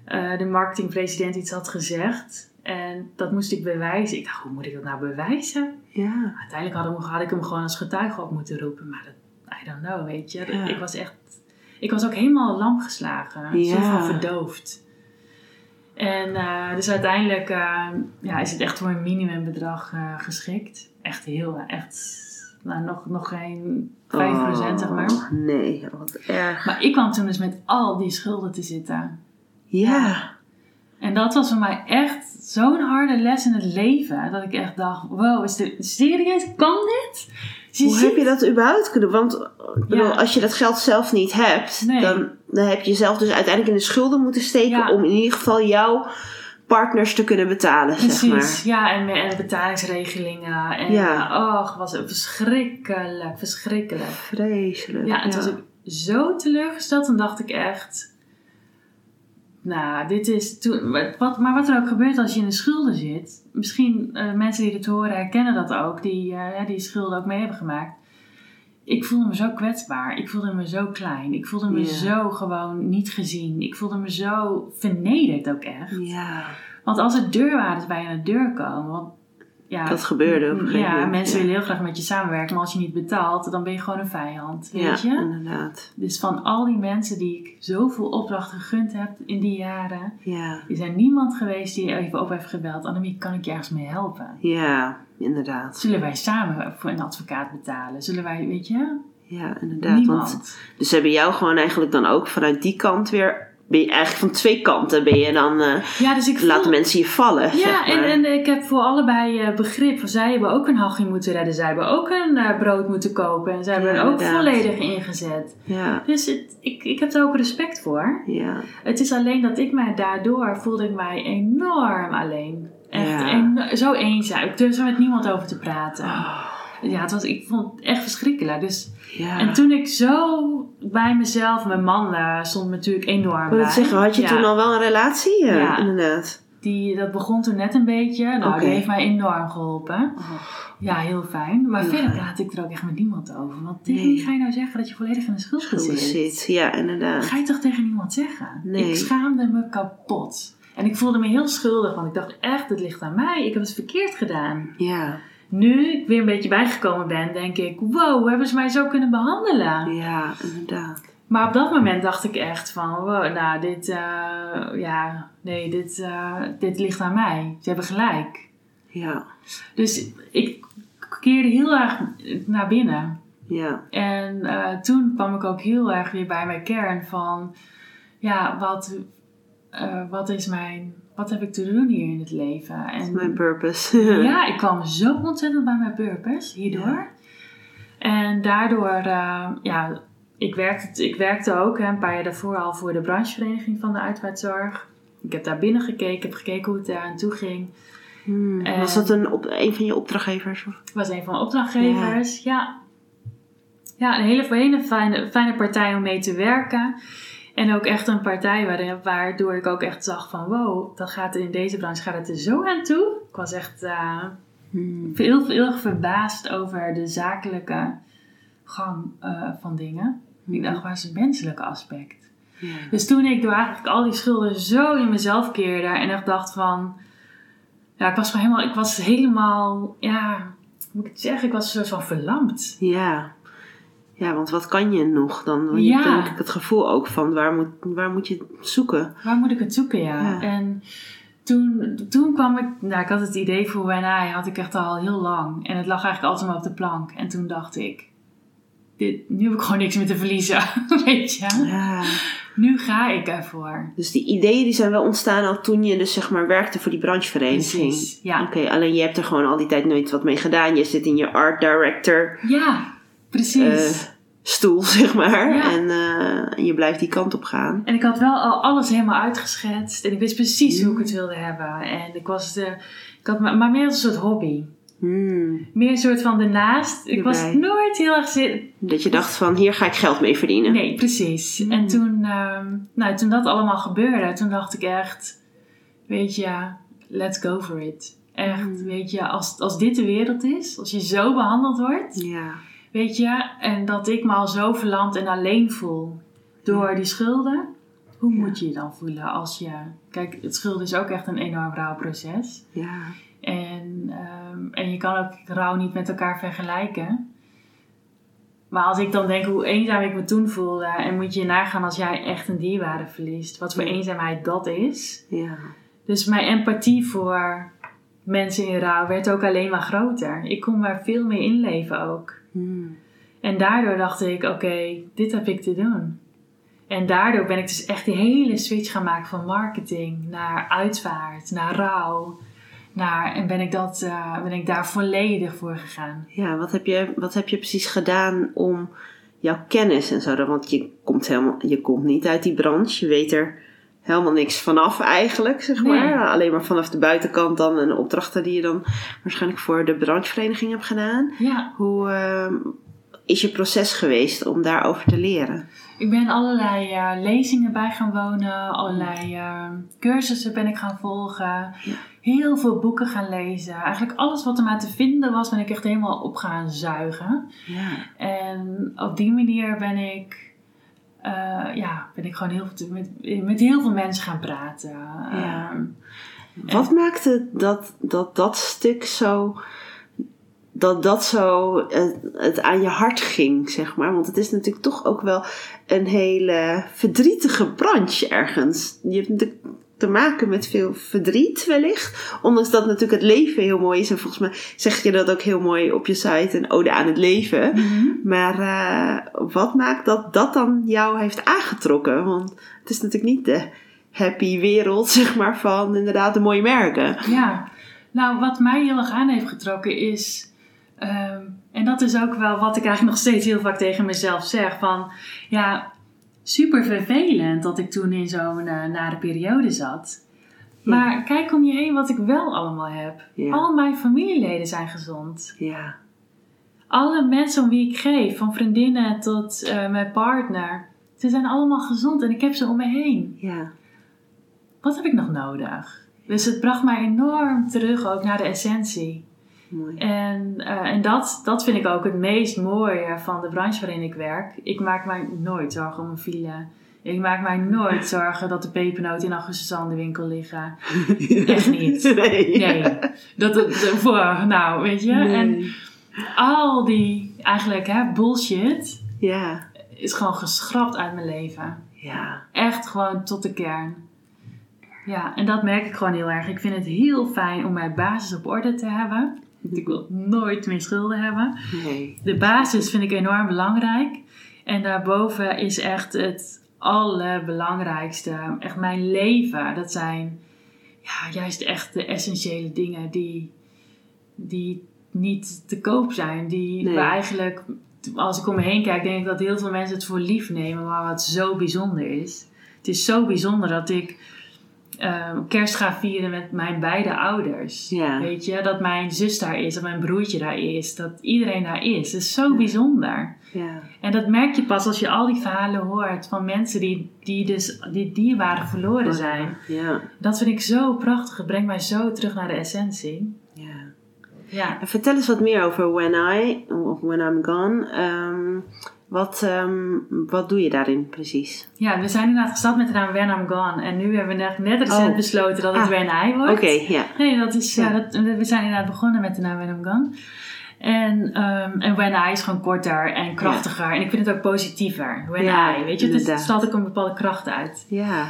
eh, de marketingpresident iets had gezegd. En dat moest ik bewijzen. Ik dacht, hoe moet ik dat nou bewijzen? Ja. Uiteindelijk had, hem, had ik hem gewoon als getuige op moeten roepen. Maar dat, I don't know, weet je. Ja. Ik was echt... Ik was ook helemaal lam geslagen. Ja. Van verdoofd. En eh, dus uiteindelijk eh, ja, is het echt voor een minimumbedrag eh, geschikt. Echt heel, echt... Nou, nog, nog geen 5% zeg maar. Oh, nee, wat erg. Maar ik kwam toen dus met al die schulden te zitten. Ja. En dat was voor mij echt zo'n harde les in het leven. Dat ik echt dacht, wow, is dit serieus? Kan dit? Dus Hoe ziet- heb je dat überhaupt kunnen? Want ik bedoel, Ja. als je dat geld zelf niet hebt, Nee. dan, dan heb je zelf dus uiteindelijk in de schulden moeten steken Ja. om in ieder geval jouw partners te kunnen betalen, zeg maar. Precies, ja, en, en betalingsregelingen. En Ja. ja. oh, was het verschrikkelijk, verschrikkelijk. Vreselijk. Ja, en toen was ik zo teleurgesteld. Dan dacht ik echt, nou, dit is... Toen, wat, maar wat er ook gebeurt als je in de schulden zit. Misschien eh, mensen die dit horen herkennen dat ook. Die eh, die schulden ook mee hebben gemaakt. Ik voelde me zo kwetsbaar. Ik voelde me zo klein. Ik voelde me zo gewoon niet gezien. Ik voelde me zo vernederd ook echt. Ja, Want als er deurwaarders bij je aan de deur komen, want ja, dat gebeurde op een gegeven ja, moment. mensen ja. willen heel graag met je samenwerken, maar als je niet betaalt, dan ben je gewoon een vijand, Ja, weet je? inderdaad. Dus van al die mensen die ik zoveel opdrachten gegund heb in die jaren, Ja, is er niemand geweest die even op heeft gebeld. Annemie, kan ik je ergens mee helpen? ja, inderdaad. Zullen wij samen voor een advocaat betalen? Zullen wij, weet je? Ja, inderdaad. Niemand. Want, dus hebben jou gewoon eigenlijk dan ook vanuit die kant weer... Ben je eigenlijk van twee kanten ben je dan... eh, Ja, dus ik laten voel- mensen je vallen, Ja, zeg en, maar. en ik heb voor allebei eh, begrip. Zij hebben ook een hachje moeten redden. Zij hebben ook een eh, brood moeten kopen. En zij hebben Ja, er ook inderdaad. volledig ingezet. Ja, Dus het, ik, ik heb daar ook respect voor. ja. Het is alleen dat ik mij daardoor voelde ik mij enorm alleen. Echt Ja. zo eenzaam. Ik durfde er met niemand over te praten. Ja, het was, ik vond het echt verschrikkelijk. Dus, ja. En toen ik zo bij mezelf, mijn man eh, stond natuurlijk enorm bij. zeggen, had je Ja. toen al wel een relatie? Ja, Ja. inderdaad. Die, dat begon toen net een beetje. Nou, die heeft mij enorm geholpen. Ja, heel fijn. Maar verder praat ik er ook echt met niemand over. Want tegen Nee. wie ga je nou zeggen dat je volledig in de schuld zit? zit. Ja, inderdaad. Ga je toch tegen niemand zeggen? Nee. Ik schaamde me kapot. En ik voelde me heel schuldig, want ik dacht echt, het ligt aan mij. Ik heb het verkeerd gedaan. Ja, Nu ik weer een beetje bijgekomen ben, denk ik, wow, hebben ze mij zo kunnen behandelen? ja, inderdaad. Maar op dat moment dacht ik echt van, wow, nou, dit, eh, ja, nee, dit, eh, dit ligt aan mij. Ze hebben gelijk. Ja, Dus ik keerde heel erg naar binnen. ja, En eh, toen kwam ik ook heel erg weer bij mijn kern van, ja, wat, wat is mijn, wat heb ik te doen hier in het leven? En mijn purpose. ja, ik kwam zo ontzettend bij mijn purpose hierdoor. En daardoor, eh, ja, ik werkte, ik werkte ook hè, een paar jaar daarvoor al voor de branchevereniging van de uitvaartzorg. Ik heb daar binnen gekeken, heb gekeken hoe het daar aan toe ging. Hmm, En- Was dat een, op, een van je opdrachtgevers? Of? Was een van de opdrachtgevers, ja. Ja, een hele, hele fijne, fijne partij om mee te werken. En ook echt een partij waar, waardoor ik ook echt zag van... wow, dat gaat in deze branche gaat het er zo aan toe. was echt eh, Hmm. heel, heel erg verbaasd over de zakelijke gang eh, van dingen. Ik dacht, waar is het menselijke aspect? Ja. Dus toen ik door eigenlijk al die schulden zo in mezelf keerde en echt dacht van... Ja, ik was gewoon helemaal... Ik was helemaal... Ja, hoe moet ik het zeggen? Ik was een soort van verlamd. Ja. Ja, want wat kan je nog dan? Je Ja. dan denk ik het gevoel ook van waar moet, waar moet je zoeken? Waar moet ik het zoeken, ja? Ja. En toen, toen kwam ik... Nou, ik had het idee voor WNI had ik echt al heel lang. En het lag eigenlijk altijd maar op de plank. En toen dacht ik... Dit, nu heb ik gewoon niks meer te verliezen, weet je? Ja. Nu ga ik ervoor. Dus die ideeën die zijn wel ontstaan al toen je dus zeg maar werkte voor die branchevereniging. Precies, ja. Oké, alleen je hebt er gewoon al die tijd nooit wat mee gedaan. Je zit in je art director Ja, precies. eh, stoel, zeg maar. Ja. En, eh, en je blijft die kant op gaan. En ik had wel al alles helemaal uitgeschetst. En ik wist precies hoe ik Mm. het wilde hebben. En ik was de... Ik had maar, maar meer als een soort hobby. Hmm. Meer een soort van ernaast. Ik was nooit heel erg zin... Dat je dacht van hier ga ik geld mee verdienen. Nee, precies. Mm. En toen, ehm, nou, toen dat allemaal gebeurde, toen dacht ik echt... Weet je, let's go for it. Echt, Mm. weet je, als, als dit de wereld is, als je zo behandeld wordt... Ja. Weet je, en dat ik me al zo verlamd en alleen voel door die schulden. Hoe Ja. moet je je dan voelen als je... Kijk, het schulden is ook echt een enorm rouwproces. Ja. En, ehm, en je kan ook rouw niet met elkaar vergelijken. Maar als ik dan denk hoe eenzaam ik me toen voelde... en moet je nagaan als jij echt een dierbare verliest... wat voor eenzaamheid dat is. Ja. Dus mijn empathie voor mensen in rouw werd ook alleen maar groter. Ik kon maar veel meer inleven ook. Hmm. En daardoor dacht ik, oké, dit heb ik te doen. En daardoor ben ik dus echt die hele switch gaan maken van marketing naar uitvaart, naar rouw. Naar, en ben ik, dat, eh, ben ik daar volledig voor gegaan. Ja, wat heb, je, wat heb je precies gedaan om jouw kennis en zo? Want je komt, helemaal, je komt niet uit die branche. Je weet er helemaal niks vanaf eigenlijk, zeg Nee. maar. Alleen maar vanaf de buitenkant dan een opdrachten die je dan waarschijnlijk voor de branchevereniging hebt gedaan. Ja, Hoe ehm, is je proces geweest om daarover te leren? ik ben allerlei eh, lezingen bij gaan wonen, allerlei eh, cursussen ben ik gaan volgen. Heel veel boeken gaan lezen. Eigenlijk alles wat er maar te vinden was, ben ik echt helemaal op gaan zuigen. Ja. En op die manier ben ik, eh, ja, ben ik gewoon heel veel met, met heel veel mensen gaan praten. Ja. Ehm, Wat maakte dat, dat dat stuk zo. Dat dat zo het, het aan je hart ging, zeg maar. Want het is natuurlijk toch ook wel een hele verdrietige branche ergens. Je hebt natuurlijk te maken met veel verdriet wellicht. Ondanks dat natuurlijk het leven heel mooi is. En volgens mij zeg je dat ook heel mooi op je site. Een ode aan het leven. mhm. Maar eh, wat maakt dat dat dan jou heeft aangetrokken? Want het is natuurlijk niet de happy wereld, zeg maar, van inderdaad de mooie merken. Ja, nou wat mij heel erg aan heeft getrokken is, ehm, en dat is ook wel wat ik eigenlijk nog steeds heel vaak tegen mezelf zeg, van ja, super vervelend dat ik toen in zo'n eh, nare periode zat. Maar kijk om je heen wat ik wel allemaal heb. Ja. Al mijn familieleden zijn gezond. Ja, Alle mensen om wie ik geef, van vriendinnen tot eh, mijn partner, ze zijn allemaal gezond en ik heb ze om me heen. ja, Wat heb ik nog nodig? Dus het bracht mij enorm terug ook naar de essentie. Mooi. En, eh, en dat, dat vind ik ook het meest mooie van de branche waarin ik werk. Ik maak mij nooit zorgen om een file. Ik maak mij nooit zorgen dat de pepernoten in augustus al in de winkel liggen. Echt niet. Nee. Nee. Dat, dat, voor, nou, weet je. Nee. En al die eigenlijk hè, bullshit Ja, is gewoon geschrapt uit mijn leven. ja, Echt gewoon tot de kern. Ja, en dat merk ik gewoon heel erg. Ik vind het heel fijn om mijn basis op orde te hebben. Ik wil nooit meer schulden hebben. nee. De basis vind ik enorm belangrijk. En daarboven is echt het allerbelangrijkste. Echt mijn leven. Dat zijn ja, juist echt de essentiële dingen die, die niet te koop zijn. Die Nee. we eigenlijk, als ik om me heen kijk, denk ik dat heel veel mensen het voor lief nemen. Maar wat zo bijzonder is. Het is zo bijzonder dat ik ehm, kerst ga vieren met mijn beide ouders. Ja. Weet je, dat mijn zus daar is, dat mijn broertje daar is, dat iedereen daar is. Dat is zo bijzonder. Ja. En dat merk je pas als je al die verhalen hoort van mensen die, die dus die dierbaren verloren zijn. Ja. Dat vind ik zo prachtig. Het brengt mij zo terug naar de essentie. ja. Ja. En vertel eens wat meer over When I, of When I'm Gone. Ehm, wat, ehm, wat doe je daarin precies? ja, we zijn inderdaad gestart met de naam When I'm Gone. En nu hebben we net, recent Oh. besloten dat het Ah. When I wordt. Oké, ja. Nee, dat is, ja. Ja. dat, we zijn inderdaad begonnen met de naam When I'm Gone. En, ehm, en When I is gewoon korter en krachtiger. En ik vind het ook positiever. When Ja, I, weet je. Inderdaad. het straalt ook een bepaalde kracht uit. Ja.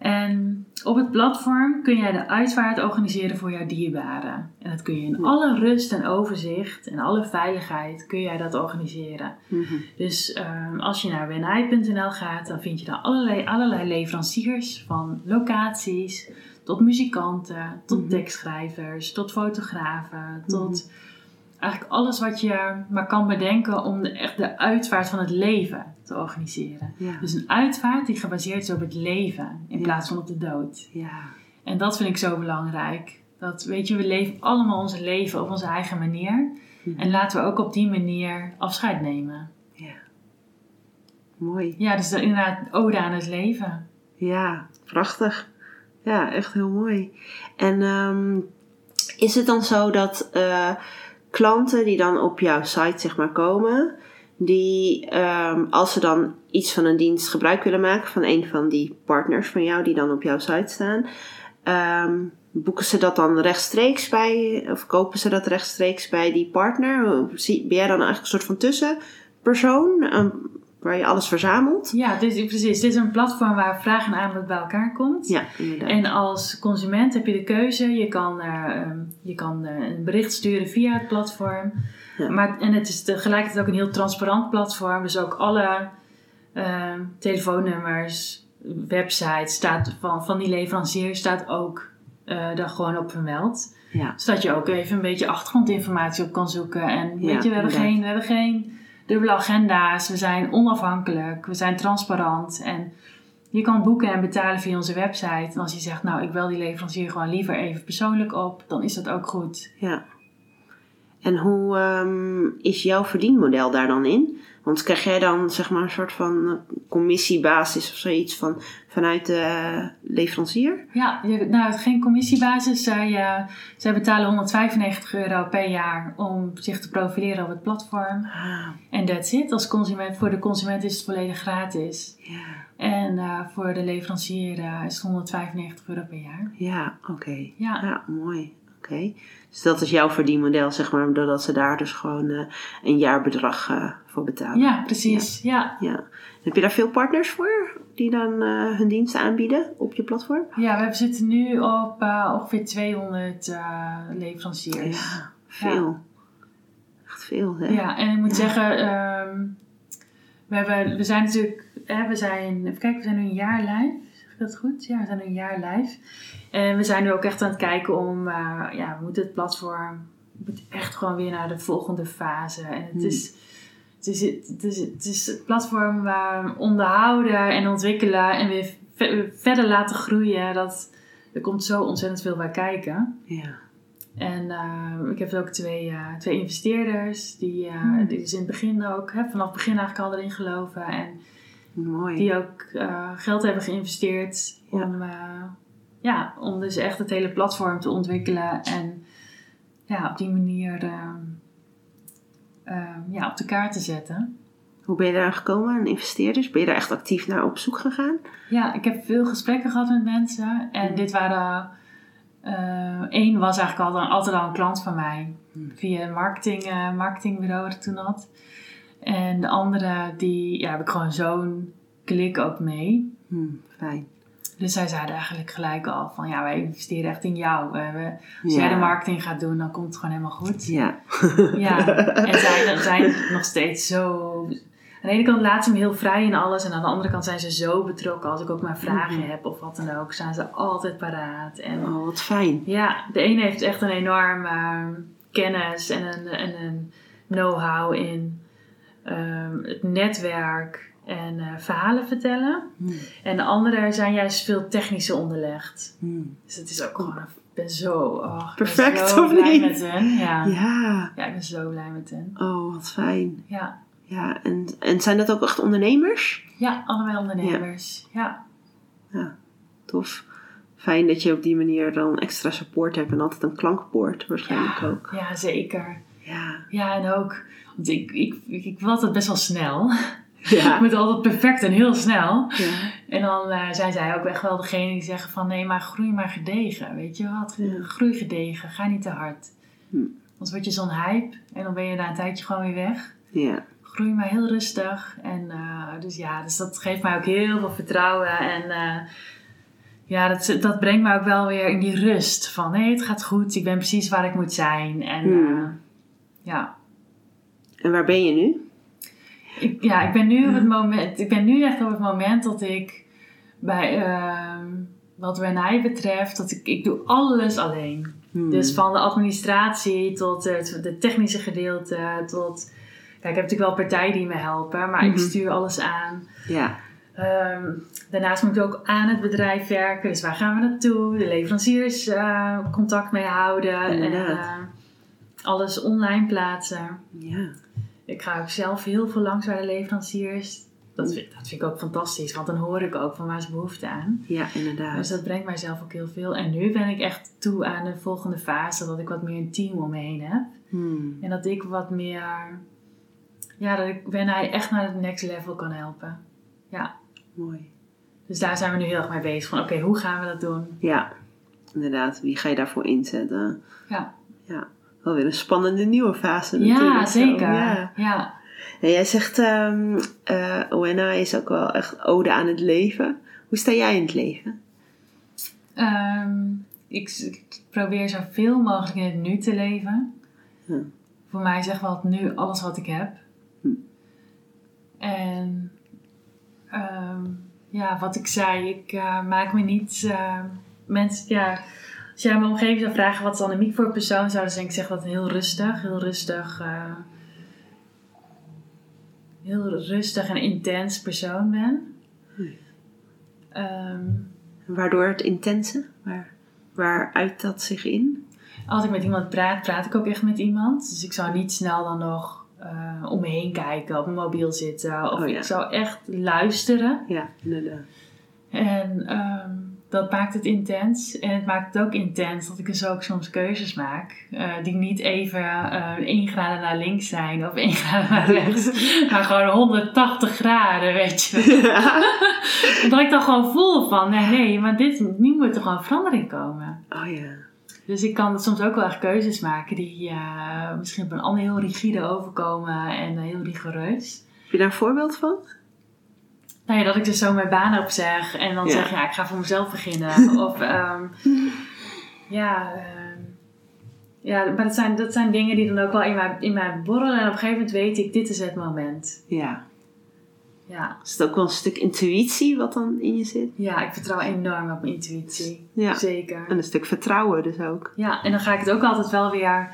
En op het platform kun jij de uitvaart organiseren voor jouw dierbaren. En dat kun je in alle rust en overzicht en alle veiligheid kun jij dat organiseren. Mhm. Dus ehm, als je naar wenai.nl gaat, dan vind je daar allerlei, allerlei leveranciers van locaties tot muzikanten, tot Mhm. tekstschrijvers, tot fotografen, tot eigenlijk alles wat je maar kan bedenken om de, echt de uitvaart van het leven te organiseren. Ja. Dus een uitvaart die gebaseerd is op het leven in Ja. plaats van op de dood. Ja. En dat vind ik zo belangrijk. Dat, weet je, we leven allemaal ons leven op onze eigen manier. En laten we ook op die manier afscheid nemen. ja. Mooi. Ja, dus inderdaad ode aan het leven. Ja, prachtig. Ja, echt heel mooi. En ehm, is het dan zo dat eh, klanten die dan op jouw site zeg maar komen, die ehm, als ze dan iets van een dienst gebruik willen maken van een van die partners van jou die dan op jouw site staan, ehm, boeken ze dat dan rechtstreeks bij, of kopen ze dat rechtstreeks bij die partner? Ben jij dan eigenlijk een soort van tussenpersoon ehm, waar je alles verzamelt? Ja, dit, precies. Dit is een platform waar vraag en aanbod bij elkaar komt. Ja, inderdaad. En als consument heb je de keuze. Je kan, eh, ehm, je kan eh, een bericht sturen via het platform. Ja. Maar, en het is tegelijkertijd ook een heel transparant platform. Dus ook alle ehm, telefoonnummers, websites staat van, van die leverancier staat ook eh, daar gewoon op vermeld. ja. Zodat je ook even een beetje achtergrondinformatie op kan zoeken. En Ja, weet je, we hebben, inderdaad. geen, we hebben geen dubbele agenda's. We zijn onafhankelijk. We zijn transparant. En je kan boeken en betalen via onze website. En als je zegt, nou, ik wil die leverancier gewoon liever even persoonlijk op. Dan is dat ook goed. Ja. En hoe ehm, is jouw verdienmodel daar dan in? Want krijg jij dan zeg maar een soort van commissiebasis of zoiets van, vanuit de leverancier? Ja, je, nou, geen commissiebasis. Zij, eh, zij betalen 195 euro per jaar om zich te profileren op het platform. Ah, En that's it. Als consument, voor de consument is het volledig gratis. ja. En eh, voor de leverancier eh, is het 195 euro per jaar. Ja, oké. Ja. Ja, mooi. Oké. Dus dat is jouw verdienmodel, zeg maar, doordat ze daar dus gewoon eh, een jaarbedrag eh, voor betalen. Ja, precies. Ja. ja. Heb je daar veel partners voor die dan eh, hun diensten aanbieden op je platform? Ja, we zitten nu op ongeveer 200 eh, leveranciers. Ja, veel. Echt veel, hè? Ja, en ik moet zeggen, ehm, we, hebben, we zijn natuurlijk, hè, we zijn, even kijken, we zijn nu een jaar live. Dat goed? Ja, we zijn een jaar live. En we zijn nu ook echt aan het kijken om, eh, ja, we moeten het platform, moet echt gewoon weer naar de volgende fase. En het Hmm. is, het is, het is, het is het platform waar we onderhouden en ontwikkelen en weer ve- verder laten groeien. Dat, er komt zo ontzettend veel bij kijken. Ja. En eh, ik heb ook twee, eh, twee investeerders die, eh, Hmm. die dus in het begin ook, hè, vanaf het begin eigenlijk al erin geloven. En Mooi. die ook eh, geld hebben geïnvesteerd Ja. om, eh, ja, om dus echt het hele platform te ontwikkelen. En ja, op die manier eh, eh, ja, op de kaart te zetten. Hoe ben je daar gekomen aan investeerders? Ben je daar echt actief naar op zoek gegaan? Ja, ik heb veel gesprekken gehad met mensen. En Hmm. dit waren... eh Eén was eigenlijk altijd, altijd al een klant van mij. Hmm. Via een marketing, marketingbureau dat ik toen had. En de andere, die ja, heb ik gewoon zo'n klik ook mee. Hm, fijn. Dus zij zeiden eigenlijk gelijk al van... Ja, wij investeren echt in jou. We, we- als Ja. jij de marketing gaat doen, dan komt het gewoon helemaal goed. Ja. Ja, en zij zijn nog steeds zo... Aan de ene kant laten ze me heel vrij in alles. En aan de andere kant zijn ze zo betrokken. Als ik ook maar vragen Mhm. heb of wat dan ook, zijn ze altijd paraat. En Oh, wat fijn. ja, de ene heeft echt een enorm ehm, kennis en een, en een know-how in ehm, het netwerk en eh, verhalen vertellen. Hmm. En de andere zijn juist veel technische onderlegd. Hmm. Dus het is ook gewoon, ik ben zo, oh, Perfect, ben zo of blij niet? met hen. Ja. ja. Ja, ik ben zo blij met hen. oh wat fijn. Ja, Ja, en, en zijn dat ook echt ondernemers? ja allebei ondernemers. Ja. Tof. Fijn dat je op die manier dan extra support hebt en altijd een klankbord waarschijnlijk ja. ook. Ja, zeker. Ja. Ja, en ook, ik, ik, ik, wil altijd best wel snel. Ja. Ik moet altijd perfect en heel snel. ja. En dan eh, zijn zij ook echt wel degene die zeggen van nee, maar groei maar gedegen. Weet je wat? Ja. Groei gedegen, ga niet te hard. Hm. Anders word je zo'n hype en dan ben je na een tijdje gewoon weer weg. Ja. Groei maar heel rustig. En eh, dus ja, dus dat geeft mij ook heel veel vertrouwen. En eh, ja, dat, dat brengt me ook wel weer in die rust. Van nee, het gaat goed. Ik ben precies waar ik moet zijn. En Hm. ja, En waar ben je nu? ik, ja, ik ben nu op het moment, ik ben nu echt op het moment dat ik bij ehm, wat Renai betreft, dat ik, ik doe alles alleen. Hmm. Dus van de administratie tot het de technische gedeelte, tot. Kijk, ik heb natuurlijk wel partijen die me helpen, maar Mhm. ik stuur alles aan. Ja. Ehm, daarnaast moet ik ook aan het bedrijf werken. Dus waar gaan we naartoe? De leveranciers eh, contact mee houden. En eh, alles online plaatsen. Ja. Ik ga ook zelf heel veel langs bij de leveranciers. Dat vind, dat vind ik ook fantastisch, want dan hoor ik ook van waar ze behoefte aan. Ja, inderdaad. Dus dat brengt mijzelf ook heel veel. En nu ben ik echt toe aan de volgende fase, dat ik wat meer een team om me heen heb. Hmm. En dat ik wat meer, ja, dat ik ben hij echt naar het next level kan helpen. Ja, Mooi. dus daar zijn we nu heel erg mee bezig. Van oké, hoe gaan we dat doen? Ja, inderdaad. Wie ga je daarvoor inzetten? Ja, Ja. Wel weer een spannende nieuwe fase natuurlijk. ja zeker. Ja. Ja. En jij zegt, Owenna is ook wel echt ode aan het leven. Hoe sta jij in het leven? Ehm, ik, ik probeer zoveel mogelijk in het nu te leven. Ja. Voor mij is echt wel het nu alles wat ik heb. Hm. En ehm, ja, wat ik zei, ik eh, maak me niet. eh, mensen, ja, als jij mijn omgeving zou vragen wat is Annemiek voor persoon, zouden ze denk ik zeggen dat heel rustig, heel rustig, eh, heel rustig en intens persoon ben. Hm. Ehm, Waardoor het intense? Waar, waar uit dat zich in? Als ik met iemand praat, praat ik ook echt met iemand. Dus ik zou niet snel dan nog eh, om me heen kijken, op mijn mobiel zitten. Of Oh ja. ik zou echt luisteren. Ja, inderdaad. En ehm, dat maakt het intens. En het maakt het ook intens dat ik dus ook soms keuzes maak. eh, die niet even eh 1 graden naar links zijn of 1 graden naar rechts. maar gewoon 180 graden, weet je wel. Omdat ik dan gewoon voel van, nee, nee, maar dit, nu moet er gewoon verandering komen. Oh ja. Dus ik kan soms ook wel echt keuzes maken die eh, misschien op een ander heel rigide overkomen en heel rigoureus. Heb je daar een voorbeeld van? Nou ja, dat ik dus zo mijn baan opzeg en dan Ja. zeg, ja, ik ga voor mezelf beginnen. of ehm, ja, ehm, ja, maar dat zijn, dat zijn dingen die dan ook wel in mij, in mij borrelen. En op een gegeven moment weet ik, dit is het moment. Ja. Ja, Is het ook wel een stuk intuïtie wat dan in je zit? ja ik vertrouw enorm op mijn intuïtie. Ja. Zeker. En een stuk vertrouwen dus ook. Ja, en dan ga ik het ook altijd wel weer.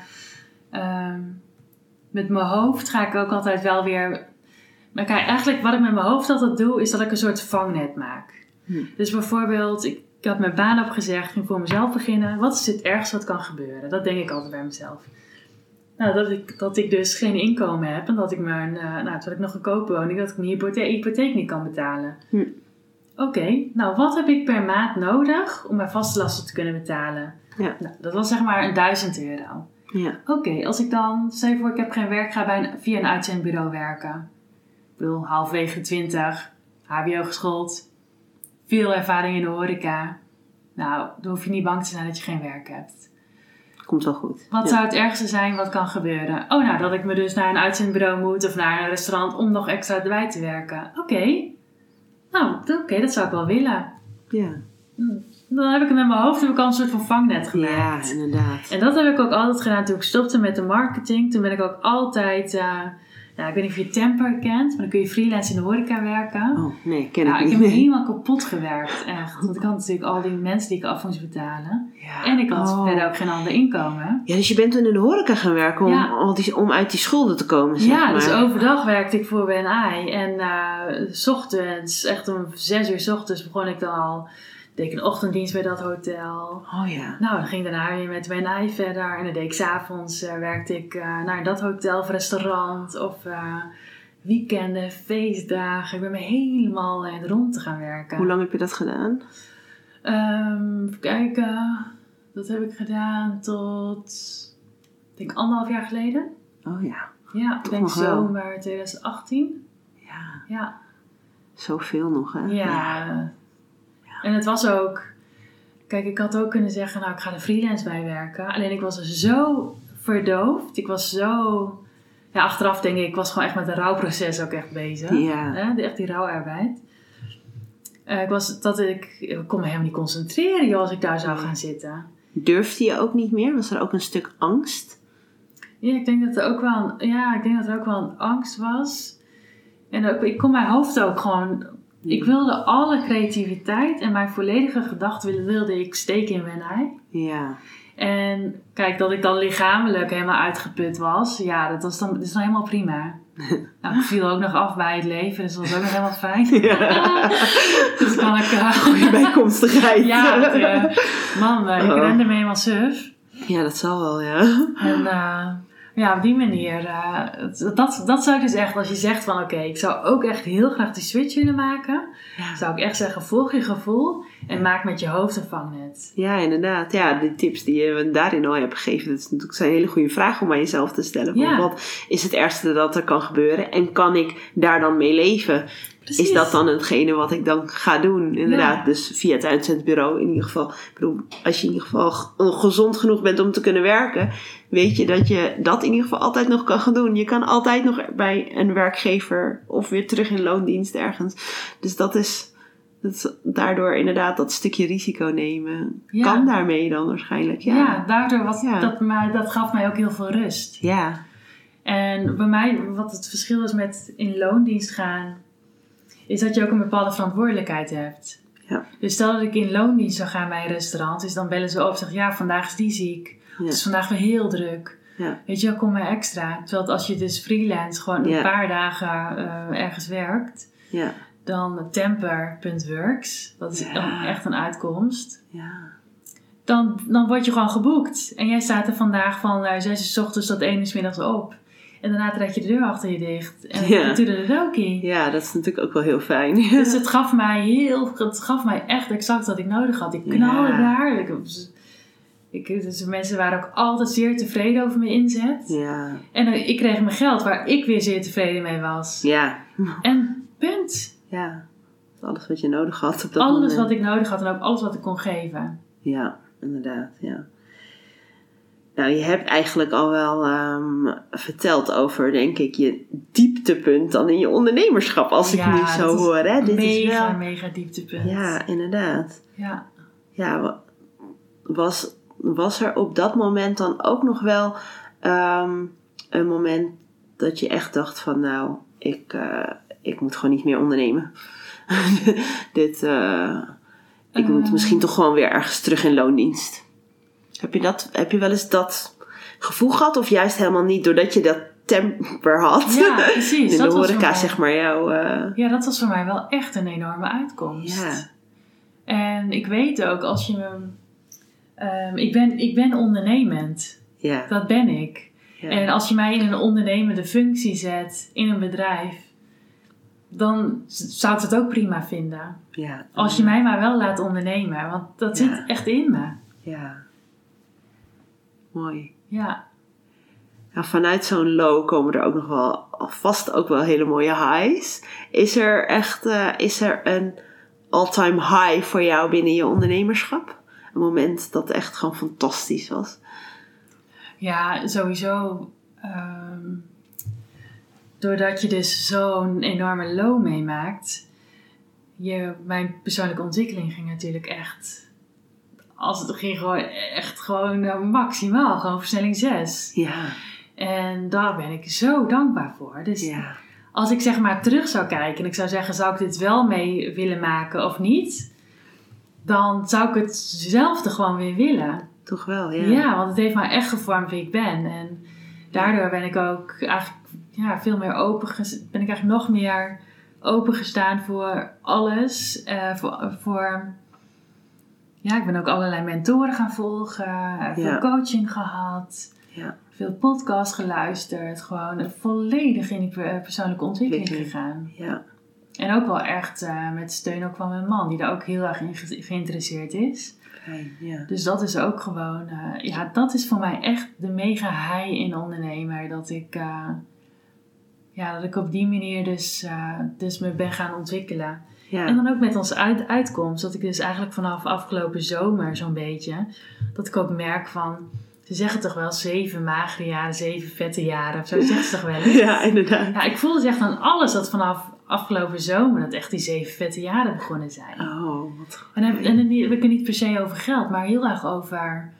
ehm, met mijn hoofd ga ik ook altijd wel weer. Kijk, eigenlijk wat ik met mijn hoofd altijd doe, is dat ik een soort vangnet maak. Hm. Dus bijvoorbeeld, ik, ik had mijn baan opgezegd, ging voor mezelf beginnen. Wat is het ergste wat kan gebeuren? Dat denk ik altijd bij mezelf. Nou, dat ik, dat ik dus geen inkomen heb en dat ik mijn, eh, nou, terwijl ik nog een koopwoning, dat ik mijn hypothe- hypotheek niet kan betalen. Hm. Oké, nou wat heb ik per maand nodig om mijn vaste lasten te kunnen betalen? Ja. Nou, dat was zeg maar een 1000 euro. Ja. Oké, als ik dan, stel je voor ik heb geen werk, ga bij een, via een uitzendbureau werken. Ik bedoel, halfwege 20, HBO geschoold, veel ervaring in de horeca. Nou, dan hoef je niet bang te zijn dat je geen werk hebt. Komt wel goed. Wat Ja. zou het ergste zijn wat kan gebeuren? Oh, nou, dat ik me dus naar een uitzendbureau moet of naar een restaurant om nog extra erbij te werken. Oké. Nou, oké, dat zou ik wel willen. Ja. Hm, Dan heb ik het met mijn hoofd heb ik al een soort van vangnet gemaakt. Ja, inderdaad. En dat heb ik ook altijd gedaan toen ik stopte met de marketing. Toen ben ik ook altijd, eh, Nou, ik weet niet of je Temper kent, maar dan kun je freelance in de horeca werken. Oh, nee, ken ik ik niet. heb me Nee. helemaal kapot gewerkt, echt. Want ik had natuurlijk al die mensen die ik af moest betalen. Ja. En ik had Oh. verder ook geen ander inkomen. Ja, dus je bent toen in de horeca gaan werken om, Ja. om uit die schulden te komen, zeg Ja, maar. dus overdag werkte ik voor BNI. En eh, s ochtends, echt om zes uur s ochtends begon ik dan al. Deed ik een ochtenddienst bij dat hotel. Oh ja. Nou, dan ging ik daarna weer met BNI verder. En dan deed ik s'avonds, eh werkte ik eh, naar dat hotel of restaurant. Of eh, weekenden, feestdagen. Ik ben me helemaal rond te gaan werken. Hoe lang heb je dat gedaan? Ehm, even kijken. Dat heb ik gedaan tot, ik denk anderhalf jaar geleden. Oh ja. Ja, ik denk zomer 2018. Ja, Ja, zoveel nog, hè? ja. En het was ook... Kijk, ik had ook kunnen zeggen, nou, ik ga er freelance bij werken. Alleen ik was zo verdoofd. Ik was zo... Ja, achteraf denk ik, ik was gewoon echt met een rouwproces ook echt bezig. Ja. Hè? Echt die rouwarbeid. Eh, ik was dat ik, ik kon me helemaal niet concentreren joh, als ik daar zou gaan zitten. Durfde je ook niet meer? Was er ook een stuk angst? Ja, ik denk dat er ook wel een, ja, ik denk dat er ook wel een angst was. En ook, ik kon mijn hoofd ook gewoon. Ik wilde alle creativiteit en mijn volledige gedachten wilde, ik steken in BNI. Ja. En kijk, dat ik dan lichamelijk helemaal uitgeput was, ja, dat, was dan, dat is dan helemaal prima. Nou, ik viel ook nog af bij het leven, dus dat was ook nog helemaal fijn. dus kan ik. eh, Goede bijkomstigheid. ja, dat, eh, man, eh, ik Oh. rende me helemaal suf. Ja, dat zal wel, ja. En ja, op die manier, eh, dat, dat zou ik dus echt, als je zegt van oké, ik zou ook echt heel graag die switch willen maken, Ja. zou ik echt zeggen, volg je gevoel en maak met je hoofd een vangnet. Ja, inderdaad. Ja, de tips die je daarin al hebt gegeven, dat is natuurlijk zijn hele goede vragen om aan jezelf te stellen. Ja. Wat is het ergste dat er kan gebeuren en kan ik daar dan mee leven? Is dat dan hetgene wat ik dan ga doen? Inderdaad, Ja. dus via het uitzendbureau in ieder geval. Ik bedoel, als je in ieder geval g- gezond genoeg bent om te kunnen werken, weet je dat je dat in ieder geval altijd nog kan gaan doen. Je kan altijd nog bij een werkgever of weer terug in loondienst ergens. Dus dat is, dat is daardoor inderdaad dat stukje risico nemen. Ja. Kan daarmee dan waarschijnlijk. Ja, Ja. daardoor was Ja. dat, maar dat gaf mij ook heel veel rust. Ja. En bij mij, wat het verschil is met in loondienst gaan, is dat je ook een bepaalde verantwoordelijkheid hebt. Ja. Dus stel dat ik in loondienst zou gaan bij een restaurant, dus dan bellen ze op en zeggen, ja, vandaag is die ziek. Ja. Het is vandaag weer heel druk. Ja. Weet je, kom maar extra. Terwijl als je dus freelance gewoon een paar dagen eh, ergens werkt, Ja. dan temper.works, dat is echt een uitkomst. Ja. Dan, dan word je gewoon geboekt. En jij staat er vandaag van uh, 6 uur s ochtends tot 1 uur 's middags op. En daarna trek je de deur achter je dicht. En Ja. doe je de rokie. ja, dat is natuurlijk ook wel heel fijn. Dus het gaf mij heel, het gaf mij echt exact wat ik nodig had. Ik knalde Ja. daar. Ik, ik, dus mensen waren ook altijd zeer tevreden over mijn inzet. Ja. En ik kreeg mijn geld waar ik weer zeer tevreden mee was. Ja. En punt. Ja. Alles wat je nodig had op dat Alles moment. wat ik nodig had en ook alles wat ik kon geven. Ja, inderdaad, ja. Nou, je hebt eigenlijk al wel ehm, verteld over, denk ik, je dieptepunt dan in je ondernemerschap, als ik nu zo hoor. Hè? Dit mega, is wel... mega dieptepunt. Ja, inderdaad. ja. Ja, wa- was, was er op dat moment dan ook nog wel ehm, een moment dat je echt dacht van, nou, ik, eh, ik moet gewoon niet meer ondernemen. Dit, eh, ik moet Eh. misschien toch gewoon weer ergens terug in loondienst. Heb je, dat, heb je wel eens dat gevoel gehad? Of juist helemaal niet, doordat je dat temper had? Ja, precies. in de dat horeca, mij- zeg maar, jouw... eh, Ja, dat was voor mij wel echt een enorme uitkomst. ja, En ik weet ook, als je me... ehm, ik, ben, ik ben ondernemend. ja, Dat ben ik. ja. En als je mij in een ondernemende functie zet in een bedrijf, dan zou ik het ook prima vinden. ja. Als je mij maar wel laat ondernemen, want dat zit echt in me. Ja. Mooi. Ja, Ja, vanuit zo'n low komen er ook nog wel vast ook wel hele mooie highs. Is er echt eh, is er een all-time high voor jou binnen je ondernemerschap? Een moment dat echt gewoon fantastisch was. ja sowieso. ehm, doordat je dus zo'n enorme low meemaakt, je, mijn persoonlijke ontwikkeling ging natuurlijk echt. Als het ging gewoon echt gewoon eh, maximaal, gewoon versnelling 6. Ja. En daar ben ik zo dankbaar voor. Dus Ja. als ik zeg maar terug zou kijken en ik zou zeggen, zou ik dit wel mee willen maken of niet? Dan zou ik hetzelfde gewoon weer willen. Toch wel, ja. Ja, want het heeft mij echt gevormd wie ik ben. En daardoor ben ik ook eigenlijk ja, veel meer open, ben ik eigenlijk nog meer opengestaan voor alles. Eh, voor, voor, ja, ik ben ook allerlei mentoren gaan volgen, eh, veel Ja. coaching gehad, Ja. veel podcasts geluisterd. Gewoon volledig in die per- persoonlijke ontwikkeling gegaan. Ja. En ook wel echt eh, met steun ook van mijn man, die daar ook heel erg in ge- geïnteresseerd is. Fijn, ja. Dus dat is ook gewoon, eh, ja, dat is voor mij echt de mega high in ondernemer. Dat ik, eh, ja, dat ik op die manier dus, eh, dus me ben gaan ontwikkelen. Ja. En dan ook met onze uit, uitkomst. Dat ik dus eigenlijk vanaf afgelopen zomer zo'n beetje, dat ik ook merk van, ze zeggen toch wel zeven magere jaren, zeven vette jaren. Of zo zeggen ze toch wel eens? ja, inderdaad. Ja, ik voelde dus echt aan alles dat vanaf afgelopen zomer, dat echt die zeven vette jaren begonnen zijn. Oh, wat En dan, en dan heb ik het niet per se over geld, maar heel erg over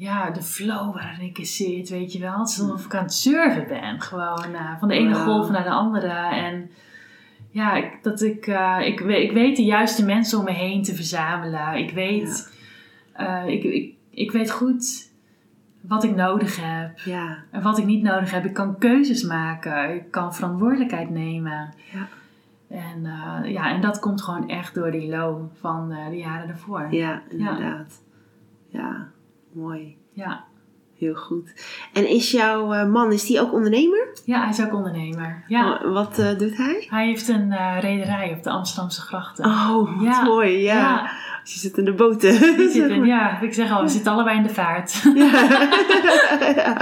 ja, de flow waarin ik in zit, weet je wel. Het is alsof ik aan het surfen ben, gewoon eh, van de ene golf naar de andere. En ja, ik, dat ik, eh, ik, ik weet de juiste mensen om me heen te verzamelen. Ik weet, eh, ik, ik, ik weet goed wat ik nodig heb Ja. en wat ik niet nodig heb. Ik kan keuzes maken, ik kan verantwoordelijkheid nemen. Ja. En, eh, ja, en dat komt gewoon echt door die low van de jaren daarvoor. Ja, inderdaad. Ja, mooi. Ja. Heel goed. En is jouw eh, man, is die ook ondernemer? Ja, hij is ook ondernemer. Ja. Oh, wat eh, doet hij? Hij heeft een eh, rederij op de Amsterdamse grachten. Oh, wat Ja. mooi. Ja. Ja. Je zit in de boten. Zeg zitten, ja, ik zeg al, we zitten allebei in de vaart. Ja. ja.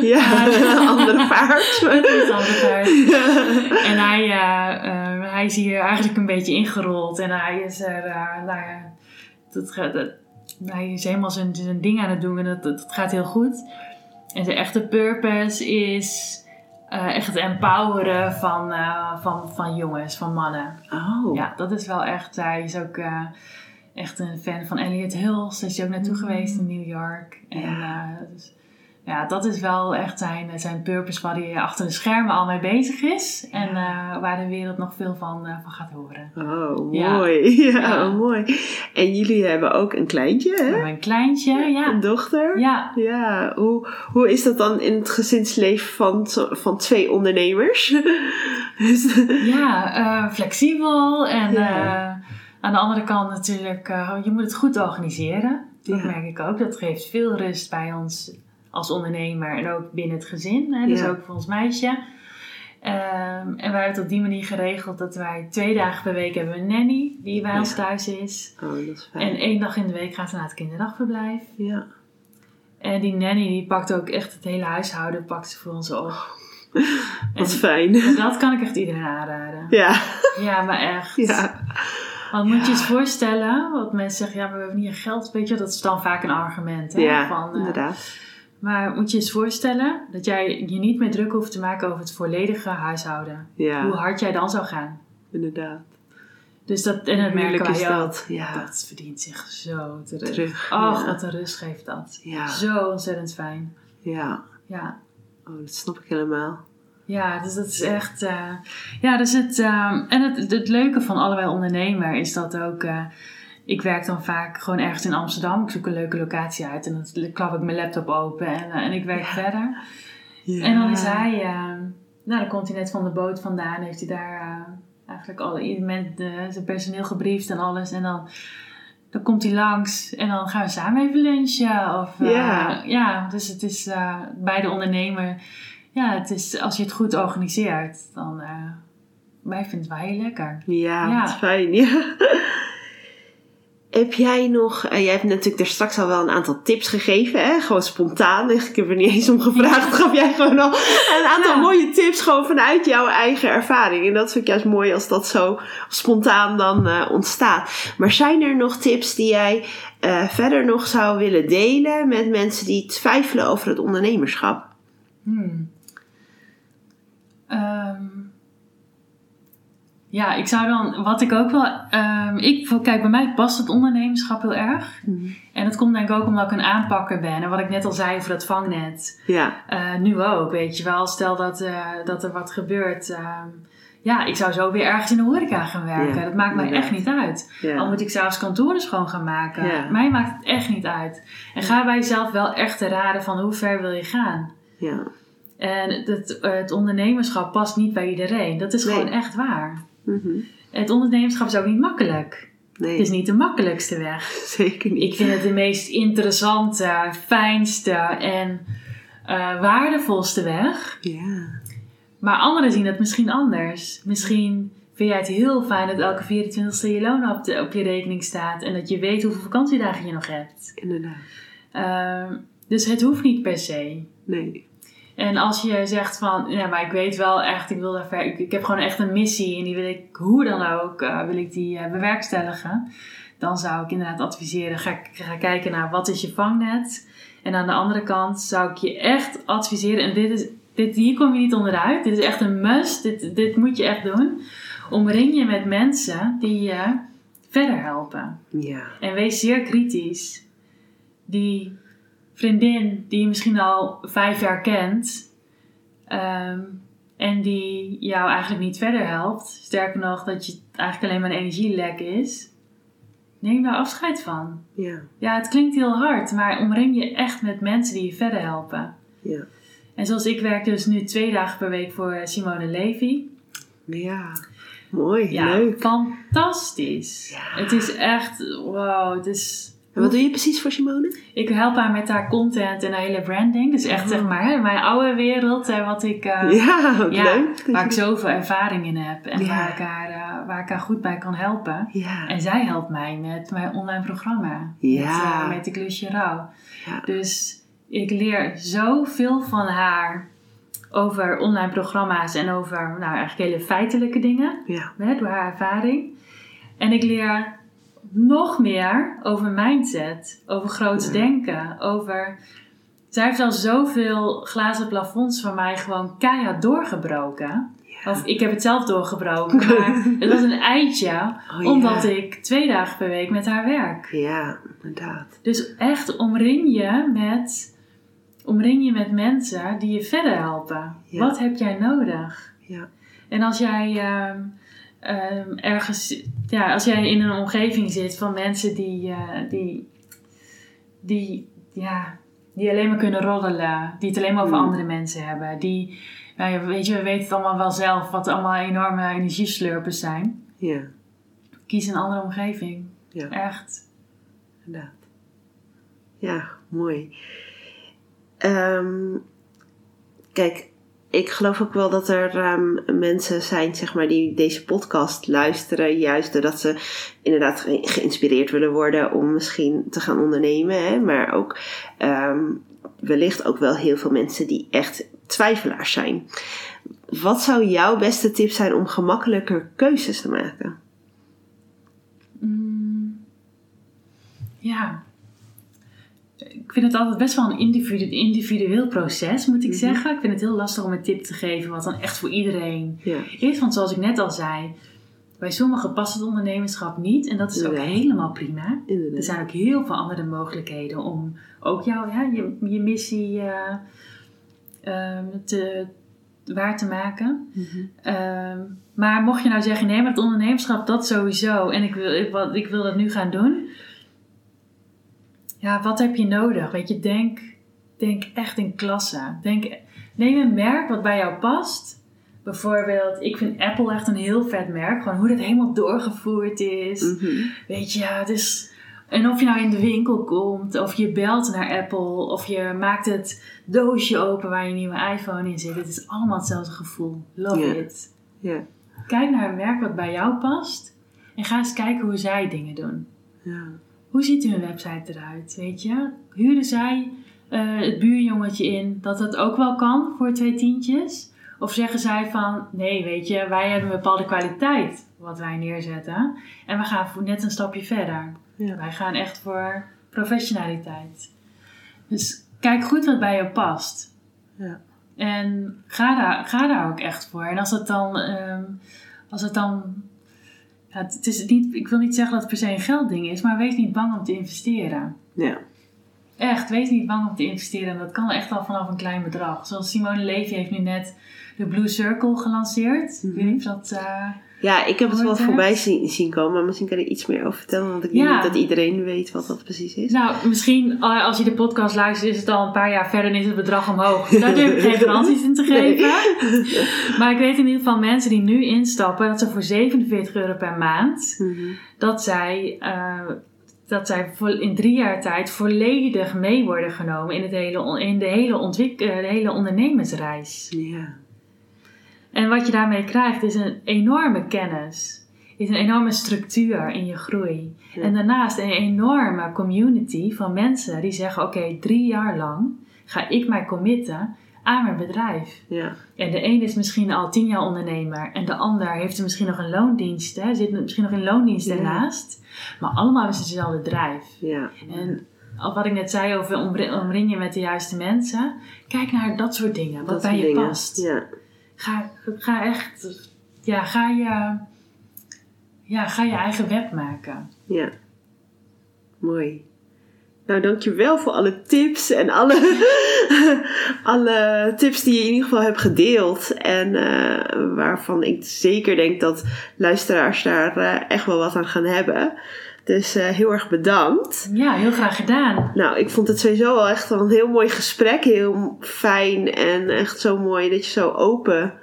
Ja. andere vaart. Niet aan de vaart. En hij, eh, hij is hier eigenlijk een beetje ingerold. En hij is er, nou ja, dat, gaat- dat, hij is helemaal zijn, zijn ding aan het doen en dat, dat, gaat heel goed. En zijn echte purpose is eh, echt het empoweren van, eh, van, van jongens, van mannen. Oh. Ja, dat is wel echt. Hij is ook eh, echt een fan van Elliot Hills. Daar is hij ook naartoe geweest in New York. En ja, dus, ja dat is wel echt zijn, zijn purpose waar hij achter de schermen al mee bezig is. En eh, waar de wereld nog veel van, eh, van gaat horen. Oh, Ja. mooi. Ja, Ja. mooi. En jullie hebben ook een kleintje, hè? Mijn kleintje, ja. Een dochter. Ja, Ja, hoe, hoe is dat dan in het gezinsleven van, van twee ondernemers? Ja eh, flexibel. En eh, aan de andere kant natuurlijk, eh, je moet het goed organiseren. Dat merk ik ook. Dat geeft veel rust bij ons als ondernemer en ook binnen het gezin. Hè? Dus Ja. ook voor ons meisje. Ehm, en wij hebben het op die manier geregeld dat wij twee dagen per week hebben een nanny die bij Ja. ons thuis is. oh, dat is fijn. En één dag in de week gaat ze naar het kinderdagverblijf. ja. En die nanny die pakt ook echt het hele huishouden pakt ze voor ons op. Wat En fijn. dat kan ik echt iedereen aanraden. Ja, Ja, maar echt. ja. Want moet je eens voorstellen, wat mensen zeggen, ja, maar we hebben niet geld, weet je, dat is dan vaak een argument. Hè, Ja, van, eh, inderdaad. Maar moet je eens voorstellen dat jij je niet meer druk hoeft te maken over het volledige huishouden. Hoe Ja, hard jij dan zou gaan. inderdaad. Dus dat, en dat merken wij dat. Ja, Dat verdient zich zo terug. terug. Och, ja. wat een rust geeft dat. Ja. Zo ontzettend fijn. ja. Ja. Oh, dat snap ik helemaal. Ja, dus dat is echt. eh, ja, dus het. ehm, en het, het leuke van allebei ondernemer is dat ook. eh, ik werk dan vaak gewoon ergens in Amsterdam. Ik zoek een leuke locatie uit en dan klap ik mijn laptop open en, eh, en ik werk verder. Ja. En dan is hij. ehm, nou, dan komt hij net van de boot vandaan. Heeft hij daar eh, eigenlijk alle met zijn personeel gebriefd en alles. En dan. Dan komt hij langs en dan gaan we samen even lunchen. Of, eh, Ja. ja, dus het is bij de ondernemer ja, het is, als je het goed organiseert, dan wij vinden het wel heel lekker. Ja, Ja. wat fijn. Ja. Heb jij nog, eh, jij hebt natuurlijk daar straks al wel een aantal tips gegeven, hè? gewoon spontaan. Ik heb er niet eens om gevraagd. Gaf jij gewoon al een aantal Ja. mooie tips gewoon vanuit jouw eigen ervaring. En dat vind ik juist mooi als dat zo spontaan dan eh, ontstaat. Maar zijn er nog tips die jij eh, verder nog zou willen delen met mensen die twijfelen over het ondernemerschap? Hmm. Ehm, Ja, ik zou dan, wat ik ook wel, ehm, ik, kijk, bij mij past het ondernemerschap heel erg. Mhm. En dat komt denk ik ook omdat ik een aanpakker ben. En wat ik net al zei over dat vangnet. Ja, Eh, nu ook, weet je wel. Stel dat, eh, dat er wat gebeurt. ehm, ja, ik zou zo weer ergens in de horeca gaan werken. Ja, dat maakt mij echt niet uit. Al ja. moet ik zelfs kantoren schoon gaan maken. Ja. Mij maakt het echt niet uit. En ga bij jezelf wel echt te raden van hoe ver wil je gaan. ja. En het, het ondernemerschap past niet bij iedereen. Dat is Nee. gewoon echt waar. Mhm. Het ondernemerschap is ook niet makkelijk. Nee, Het is niet de makkelijkste weg. zeker niet. Ik vind het de meest interessante, fijnste en eh, waardevolste weg. Ja, Maar anderen zien dat misschien anders. Misschien vind jij het heel fijn dat elke 24e je loon op, de- op je rekening staat. En dat je weet hoeveel vakantiedagen je nog hebt. inderdaad. Ehm, dus het hoeft niet per se. Nee. En als je zegt van, ja, maar ik weet wel echt, ik wil daar ver, ik, ik heb gewoon echt een missie en die wil ik, hoe dan ook, eh, wil ik die eh, bewerkstelligen. Dan zou ik inderdaad adviseren, ga, ga kijken naar wat is je vangnet. En aan de andere kant zou ik je echt adviseren, en dit is, dit, hier kom je niet onderuit, dit is echt een must, dit, dit moet je echt doen. Omring je met mensen die je verder helpen. Ja, En wees zeer kritisch. Die vriendin die je misschien al vijf jaar kent. ehm, en die jou eigenlijk niet verder helpt. Sterker nog, dat je eigenlijk alleen maar een energielek is. Neem daar afscheid van. ja, Ja, het klinkt heel hard, maar omring je echt met mensen die je verder helpen. ja. En zoals ik werk dus nu twee dagen per week voor Simone Levy. Ja, mooi, Ja, leuk. fantastisch. Ja. Het is echt, wow, het is... En wat doe je precies voor Simone? Ik help haar met haar content en haar hele branding. Dus echt, Oh. zeg maar, mijn oude wereld. En wat ik, eh, ja, wat ja, leuk. waar ik zoveel ervaring in heb. En Ja. waar, ik haar, eh, waar ik haar goed bij kan helpen. Ja, En zij helpt mij met mijn online programma. Ja. Met, eh, met Ik Lust Je Rauw. Ja. Dus ik leer zoveel van haar over online programma's. En over, nou, eigenlijk hele feitelijke dingen ja, hè, door haar ervaring. En ik leer nog meer over mindset, over groots Ja. denken, over... Zij heeft al zoveel glazen plafonds van mij gewoon keihard doorgebroken. ja. Of ik heb het zelf doorgebroken, maar het was een eitje, Oh, omdat ja. ik twee dagen per week met haar werk. Ja, inderdaad. Dus echt omring je met, omring je met mensen die je verder helpen. Ja. Wat heb jij nodig? Ja, En als jij ehm, ehm, ergens, ja, als jij in een omgeving zit van mensen die, eh, die, die, ja, die alleen maar kunnen roddelen, die het alleen maar over Mm. andere mensen hebben, die, nou ja, weet je, we weten het allemaal wel zelf, wat allemaal enorme energieslurpers zijn. ja, Kies een andere omgeving. ja. Echt. inderdaad. Ja, mooi. Ehm, kijk, ik geloof ook wel dat er ehm, mensen zijn, zeg maar, die deze podcast luisteren, juist doordat ze inderdaad ge- geïnspireerd willen worden om misschien te gaan ondernemen, hè? maar ook ehm, wellicht ook wel heel veel mensen die echt twijfelaars zijn. Wat zou jouw beste tip zijn om gemakkelijker keuzes te maken? Mm, ja. Ik vind het altijd best wel een individu- individueel proces, moet ik Mhm. zeggen. Ik vind het heel lastig om een tip te geven wat dan echt voor iedereen Ja, is. Want zoals ik net al zei, bij sommigen past het ondernemerschap niet. En dat is ook helemaal prima. Er zijn ook heel veel andere mogelijkheden om ook jouw, ja, je, je missie eh, ehm, te, waar te maken. Mhm. Ehm, maar mocht je nou zeggen, nee, maar het ondernemerschap, dat sowieso. En ik wil, ik, wat, ik wil dat nu gaan doen. Ja, wat heb je nodig? Weet je, denk, denk echt in klasse. Denk, neem een merk wat bij jou past. Bijvoorbeeld, ik vind Apple echt een heel vet merk. Gewoon hoe dat helemaal doorgevoerd is. Mhm. Weet je, ja, is... En of je nou in de winkel komt, of je belt naar Apple, of je maakt het doosje open waar je nieuwe iPhone in zit. Het is allemaal hetzelfde gevoel. Love it. Kijk naar een merk wat bij jou past en ga eens kijken hoe zij dingen doen. ja, Hoe ziet hun website eruit, weet je? Huren zij eh, het buurjongetje in dat dat ook wel kan voor twee tientjes? Of zeggen zij van, nee, weet je, wij hebben een bepaalde kwaliteit wat wij neerzetten. En we gaan voor net een stapje verder. Ja. Wij gaan echt voor professionaliteit. Dus kijk goed wat bij je past. Ja. En ga daar, ga daar ook echt voor. En als het dan, ehm, als het dan. Ja, het is niet, ik wil niet zeggen dat het per se een geldding is, maar wees niet bang om te investeren. Ja. Echt, wees niet bang om te investeren. En dat kan echt al vanaf een klein bedrag. Zoals Simone Levy heeft nu net de Blue Circle gelanceerd. Ik weet niet of dat. eh, Ja, ik heb het wel voorbij zien, zien komen, maar misschien kan je er iets meer over vertellen, want ik Ja. weet niet dat iedereen weet wat dat precies is. Nou, misschien eh, als je de podcast luistert, is het al een paar jaar verder en is het bedrag omhoog. Daar durf ik geen garanties in te geven. Maar ik weet in ieder geval mensen die nu instappen, dat ze voor 47 euro per maand, Mhm. dat zij, eh, dat zij in drie jaar tijd volledig mee worden genomen in, het hele, in de, hele ontwik- eh, de hele ondernemersreis. Ja. En wat je daarmee krijgt is een enorme kennis. Is een enorme structuur in je groei. Ja. En daarnaast een enorme community van mensen die zeggen: Oké, drie jaar lang ga ik mij committen aan mijn bedrijf. Ja. En de een is misschien al tien jaar ondernemer. En de ander heeft er misschien nog een loondienst. Hè, zit misschien nog in loondienst Ja. daarnaast. Maar allemaal is het dezelfde drijf. Ja. En wat ik net zei over omri- omring je met de juiste mensen. Kijk naar dat soort dingen. Wat Dat bij je dingen. past. Ja. Ga, ga echt, ja, ga je, ja, ga je eigen web maken. Ja. Mooi. Nou, dankjewel voor alle tips en alle, alle tips die je in ieder geval hebt gedeeld. En eh, waarvan ik zeker denk dat luisteraars daar eh, echt wel wat aan gaan hebben. Dus eh, heel erg bedankt. Ja, heel graag gedaan. Nou, ik vond het sowieso wel echt wel een heel mooi gesprek. Heel fijn en echt zo mooi dat je zo open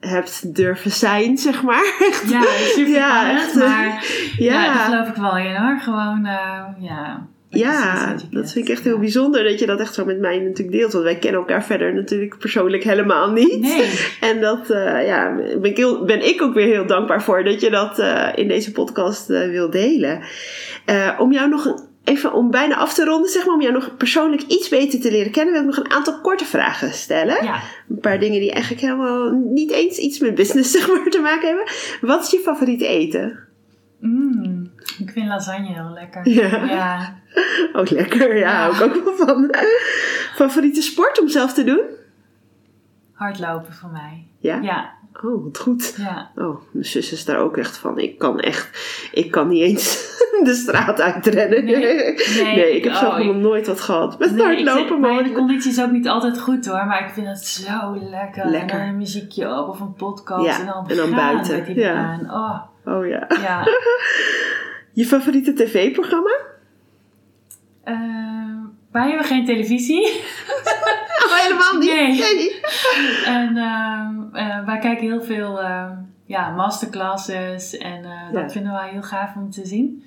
hebt durven zijn, zeg maar. Echt, Ja, super Ja, echt, maar ja. ja. daar geloof ik wel in hoor. Gewoon, eh, ja. Ja, dat vind ik echt heel bijzonder dat je dat echt zo met mij natuurlijk deelt. Want wij kennen elkaar verder natuurlijk persoonlijk helemaal niet. Nee, En dat eh, ja, ben, ik heel, ben ik ook weer heel dankbaar voor dat je dat eh, in deze podcast eh, wil delen. Om jou nog een, even om bijna af te ronden, zeg maar, om jou nog persoonlijk iets beter te leren kennen, wil ik nog een aantal korte vragen stellen. ja. Een paar dingen die eigenlijk helemaal niet eens iets met business zeg maar, te maken hebben. Wat is je favoriete eten? Mm, ik vind lasagne heel lekker. Ja. ja. Oh, lekker. Ja, ik ook wel van. Favoriete sport om zelf te doen? Hardlopen voor mij. Ja? Ja, Oh, wat goed. ja. Oh, mijn zus is daar ook echt van. Ik kan echt, ik kan niet eens de straat uitrennen. Nee? Nee, ik heb oh, zelf ik- nog nooit wat gehad. Met Nee, hardlopen, maar. mijn conditie is ook niet altijd goed hoor, maar ik vind het zo lekker. Lekker. En dan een muziekje op of een podcast Ja, en dan, en dan buiten, met die ja. baan. Oh, Oh ja. ja. Je favoriete tv-programma? Ehm, wij hebben geen televisie. Oh, helemaal niet. Nee. en ehm, eh, wij kijken heel veel ehm, ja, masterclasses en eh, dat vinden wij heel gaaf om te zien.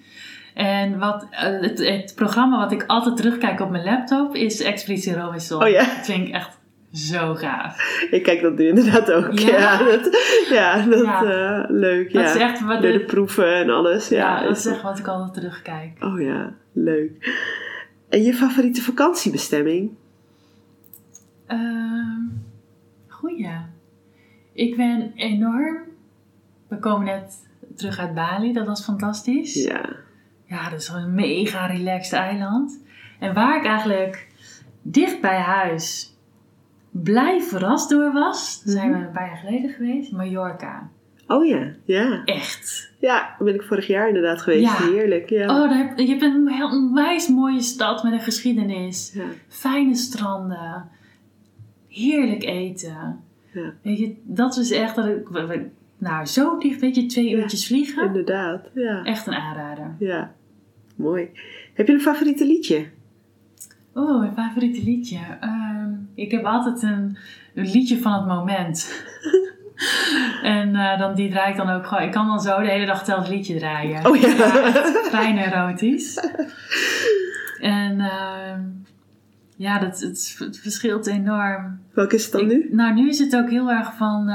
En wat, eh, het, het programma wat ik altijd terugkijk op mijn laptop is Expeditie Robinson. Oh ja. Dat vind ik echt zo gaaf. Ik kijk dat nu inderdaad ook. Ja, Ja. dat, ja, dat Ja. eh, leuk. Dat ja. is echt wat Door de de- proeven en alles. Ja, Ja, dat is echt wat ik altijd terugkijk. Oh ja, leuk. En je favoriete vakantiebestemming? Ehm goeie. Ik ben enorm... We komen net terug uit Bali, dat was fantastisch. Ja. Ja, dat is een mega relaxed eiland. En waar ik eigenlijk dicht bij huis blij verrast door was, daar zijn we een paar jaar geleden geweest, Mallorca. Oh ja, ja. Echt. Ja, daar ben ik vorig jaar inderdaad geweest. Ja. Heerlijk, ja. Oh, daar heb, je hebt een heel onwijs mooie stad met een geschiedenis. Ja. Fijne stranden. Heerlijk eten. Ja. Weet je, dat is echt dat ik... Nou, zo dicht, weet je, twee uurtjes vliegen. Inderdaad, ja. Echt een aanrader. Ja, mooi. Heb je een favoriete liedje? Oh, mijn favoriete liedje. Ehm, ik heb altijd een, een liedje van het moment. en eh, dan, die draai ik dan ook gewoon. Ik kan dan zo de hele dag hetzelfde liedje draaien. Oh ja. echt fijn erotisch. en ehm, ja, dat, het, het verschilt enorm. Welke is het dan Ik- nu? Nou, nu is het ook heel erg van...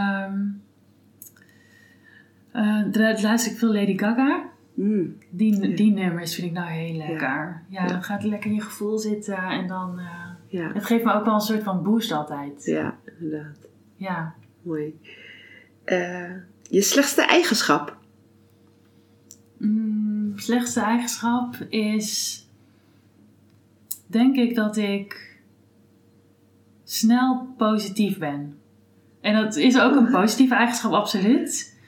dra- luister ik veel Lady Gaga. Mm, Die, Ja. die nummers vind ik nou heel lekker. Ja, Ja. dan gaat het lekker in je gevoel zitten en dan... eh, ja. het geeft me ook wel een soort van boost altijd. ja, inderdaad. Ja. Mooi. Eh, je slechtste eigenschap? Mm, slechtste eigenschap is... Denk ik dat ik snel positief ben. En dat is ook een positieve eigenschap, absoluut.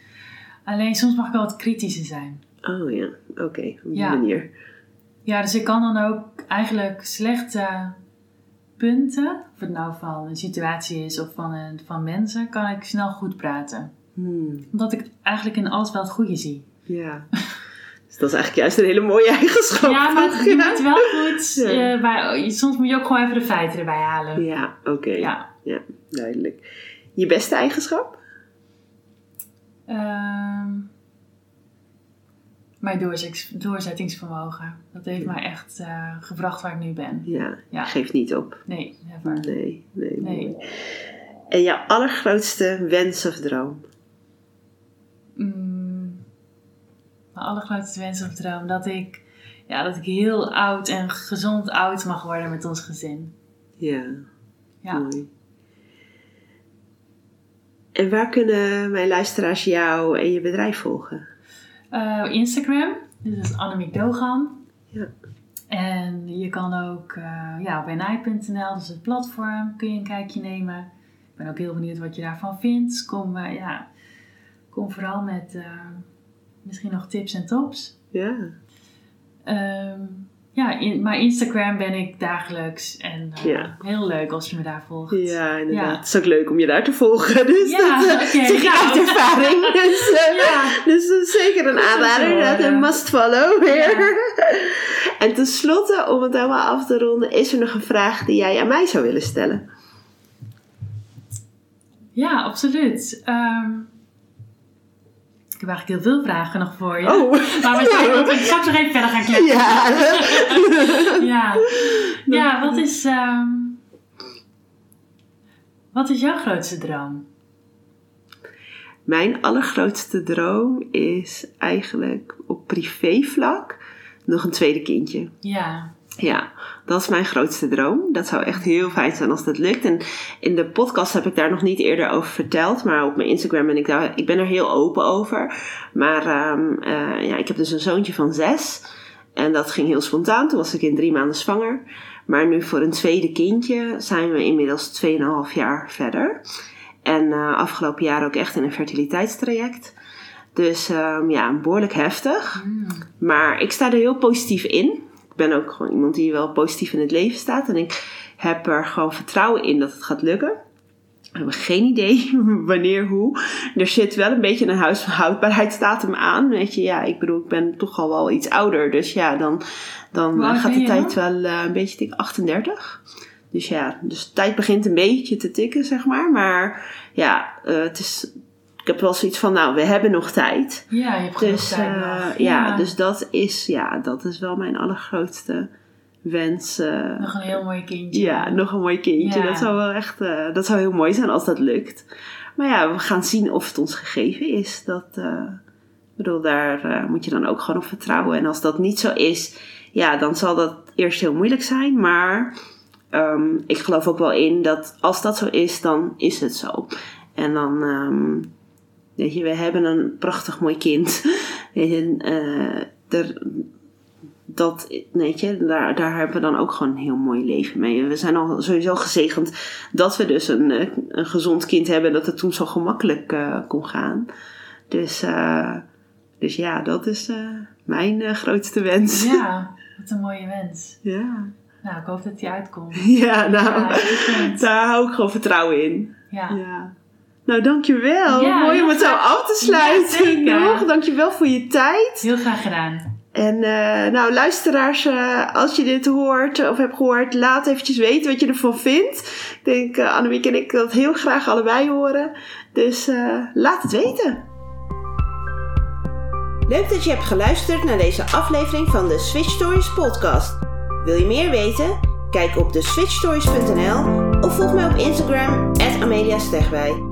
Alleen soms mag ik wel wat kritischer zijn. Oh ja, oké, op die Ja. manier. Ja, dus ik kan dan ook eigenlijk slechte punten, of het nou van een situatie is of van, een, van mensen, kan ik snel goed praten. Hmm, Omdat ik eigenlijk in alles wel het goede zie. ja. Dus dat is eigenlijk juist een hele mooie eigenschap. Ja, maar het, je Ja. moet wel goed. Ja. bij, soms moet je ook gewoon even de feiten erbij halen. Ja, oké. Ja. duidelijk. Je beste eigenschap? Ehm, mijn doorzet- doorzettingsvermogen. Dat heeft mij echt eh, gebracht waar ik nu ben. Ja, Ja. geef niet op. Nee, never. Nee, nee. En jouw allergrootste wens of droom? Mm, mijn allergrootste wens of droom dat ik, ja, dat ik heel oud en gezond oud mag worden met ons gezin. Ja, Ja. mooi. En waar kunnen mijn luisteraars jou en je bedrijf volgen? Eh, Instagram, dit is Annemiek Dogan. Ja. En je kan ook eh ja, op nij.nl, dus het platform, kun je een kijkje nemen. Ik ben ook heel benieuwd wat je daarvan vindt. Dus kom, eh, ja, kom vooral met misschien nog tips en tops. Ja, Ehm, ja, in, maar Instagram ben ik dagelijks. En eh, Ja. heel leuk als je me daar volgt. ja inderdaad. Ja. Het is ook leuk om je daar te volgen. Dus Ja, dat eh, oké, zeg nou. uit ervaring. Dus, eh, Ja. dus dat is zeker een aanrader. Horen. een must follow weer. En tenslotte, om het helemaal af te ronden, is er nog een vraag die jij aan mij zou willen stellen? Ja, absoluut. Ehm, heb eigenlijk heel veel vragen nog voor je. Oh, Maar we zijn, ik nog even verder gaan kletsen. ja. Ja. ja, wat is... ehm, wat is jouw grootste droom? Mijn allergrootste droom is eigenlijk op privévlak nog een tweede kindje. Ja. Ja, dat is mijn grootste droom. Dat zou echt heel fijn zijn als dat lukt. En in de podcast heb ik daar nog niet eerder over verteld. Maar op mijn Instagram ben ik daar, ik ben er heel open over. Maar ehm, eh, ja, ik heb dus een zoontje van zes. En dat ging heel spontaan. Toen was ik in drie maanden zwanger. Maar nu voor een tweede kindje zijn we inmiddels 2,5 jaar verder. En eh, afgelopen jaar ook echt in een fertiliteitstraject. Dus ehm, ja, behoorlijk heftig. Mm. Maar ik sta er heel positief in. Ik ben ook gewoon iemand die wel positief in het leven staat. En ik heb er gewoon vertrouwen in dat het gaat lukken. We hebben geen idee wanneer, hoe. Er zit wel een beetje een huishoudbaarheidsdatum aan. Weet je, ja, ik bedoel, ik ben toch al wel iets ouder. Dus ja, dan, dan eh, gaat de tijd wel eh, een beetje, ik denk 38. Dus ja, dus de tijd begint een beetje te tikken, zeg maar. Maar ja, eh, het is, ik heb wel zoiets van, nou, we hebben nog tijd. Ja, je hebt Dus tijd eh, ja, dus dat is, ja, dat is wel mijn allergrootste wens. eh. Nog een heel mooi kindje. ja, nog een mooi kindje. Ja. Dat zou wel echt, eh, dat zou heel mooi zijn als dat lukt. Maar ja, we gaan zien of het ons gegeven is. Dat, ik bedoel, daar moet je dan ook gewoon op vertrouwen. En als dat niet zo is, ja, dan zal dat eerst heel moeilijk zijn. Maar ehm, ik geloof ook wel in dat als dat zo is, dan is het zo. En dan, ehm, weet je, we hebben een prachtig mooi kind. Weet je, eh, dat, weet je, daar, daar hebben we dan ook gewoon een heel mooi leven mee. We zijn al sowieso gezegend dat we dus een, eh, een gezond kind hebben. Dat het toen zo gemakkelijk eh, kon gaan. Dus, dus ja, dat is mijn grootste wens. Ja, wat een mooie wens. Ja, Nou, ik hoop dat die uitkomt. ja nou, Ja, daar hou ik gewoon vertrouwen in. Ja. Ja. Nou, dankjewel. Ja, Mooi om het zo af te sluiten. Ja, nog. Dankjewel voor je tijd. Heel graag gedaan. En eh, nou, luisteraars, eh, als je dit hoort of hebt gehoord, laat eventjes weten wat je ervan vindt. Ik denk, eh Annemiek en ik dat heel graag allebei horen. Dus eh, laat het weten. Leuk dat je hebt geluisterd naar deze aflevering van de Switch Stories podcast. Wil je meer weten? Kijk op de switchstories.nl of volg mij op Instagram, Amelia Stegwij.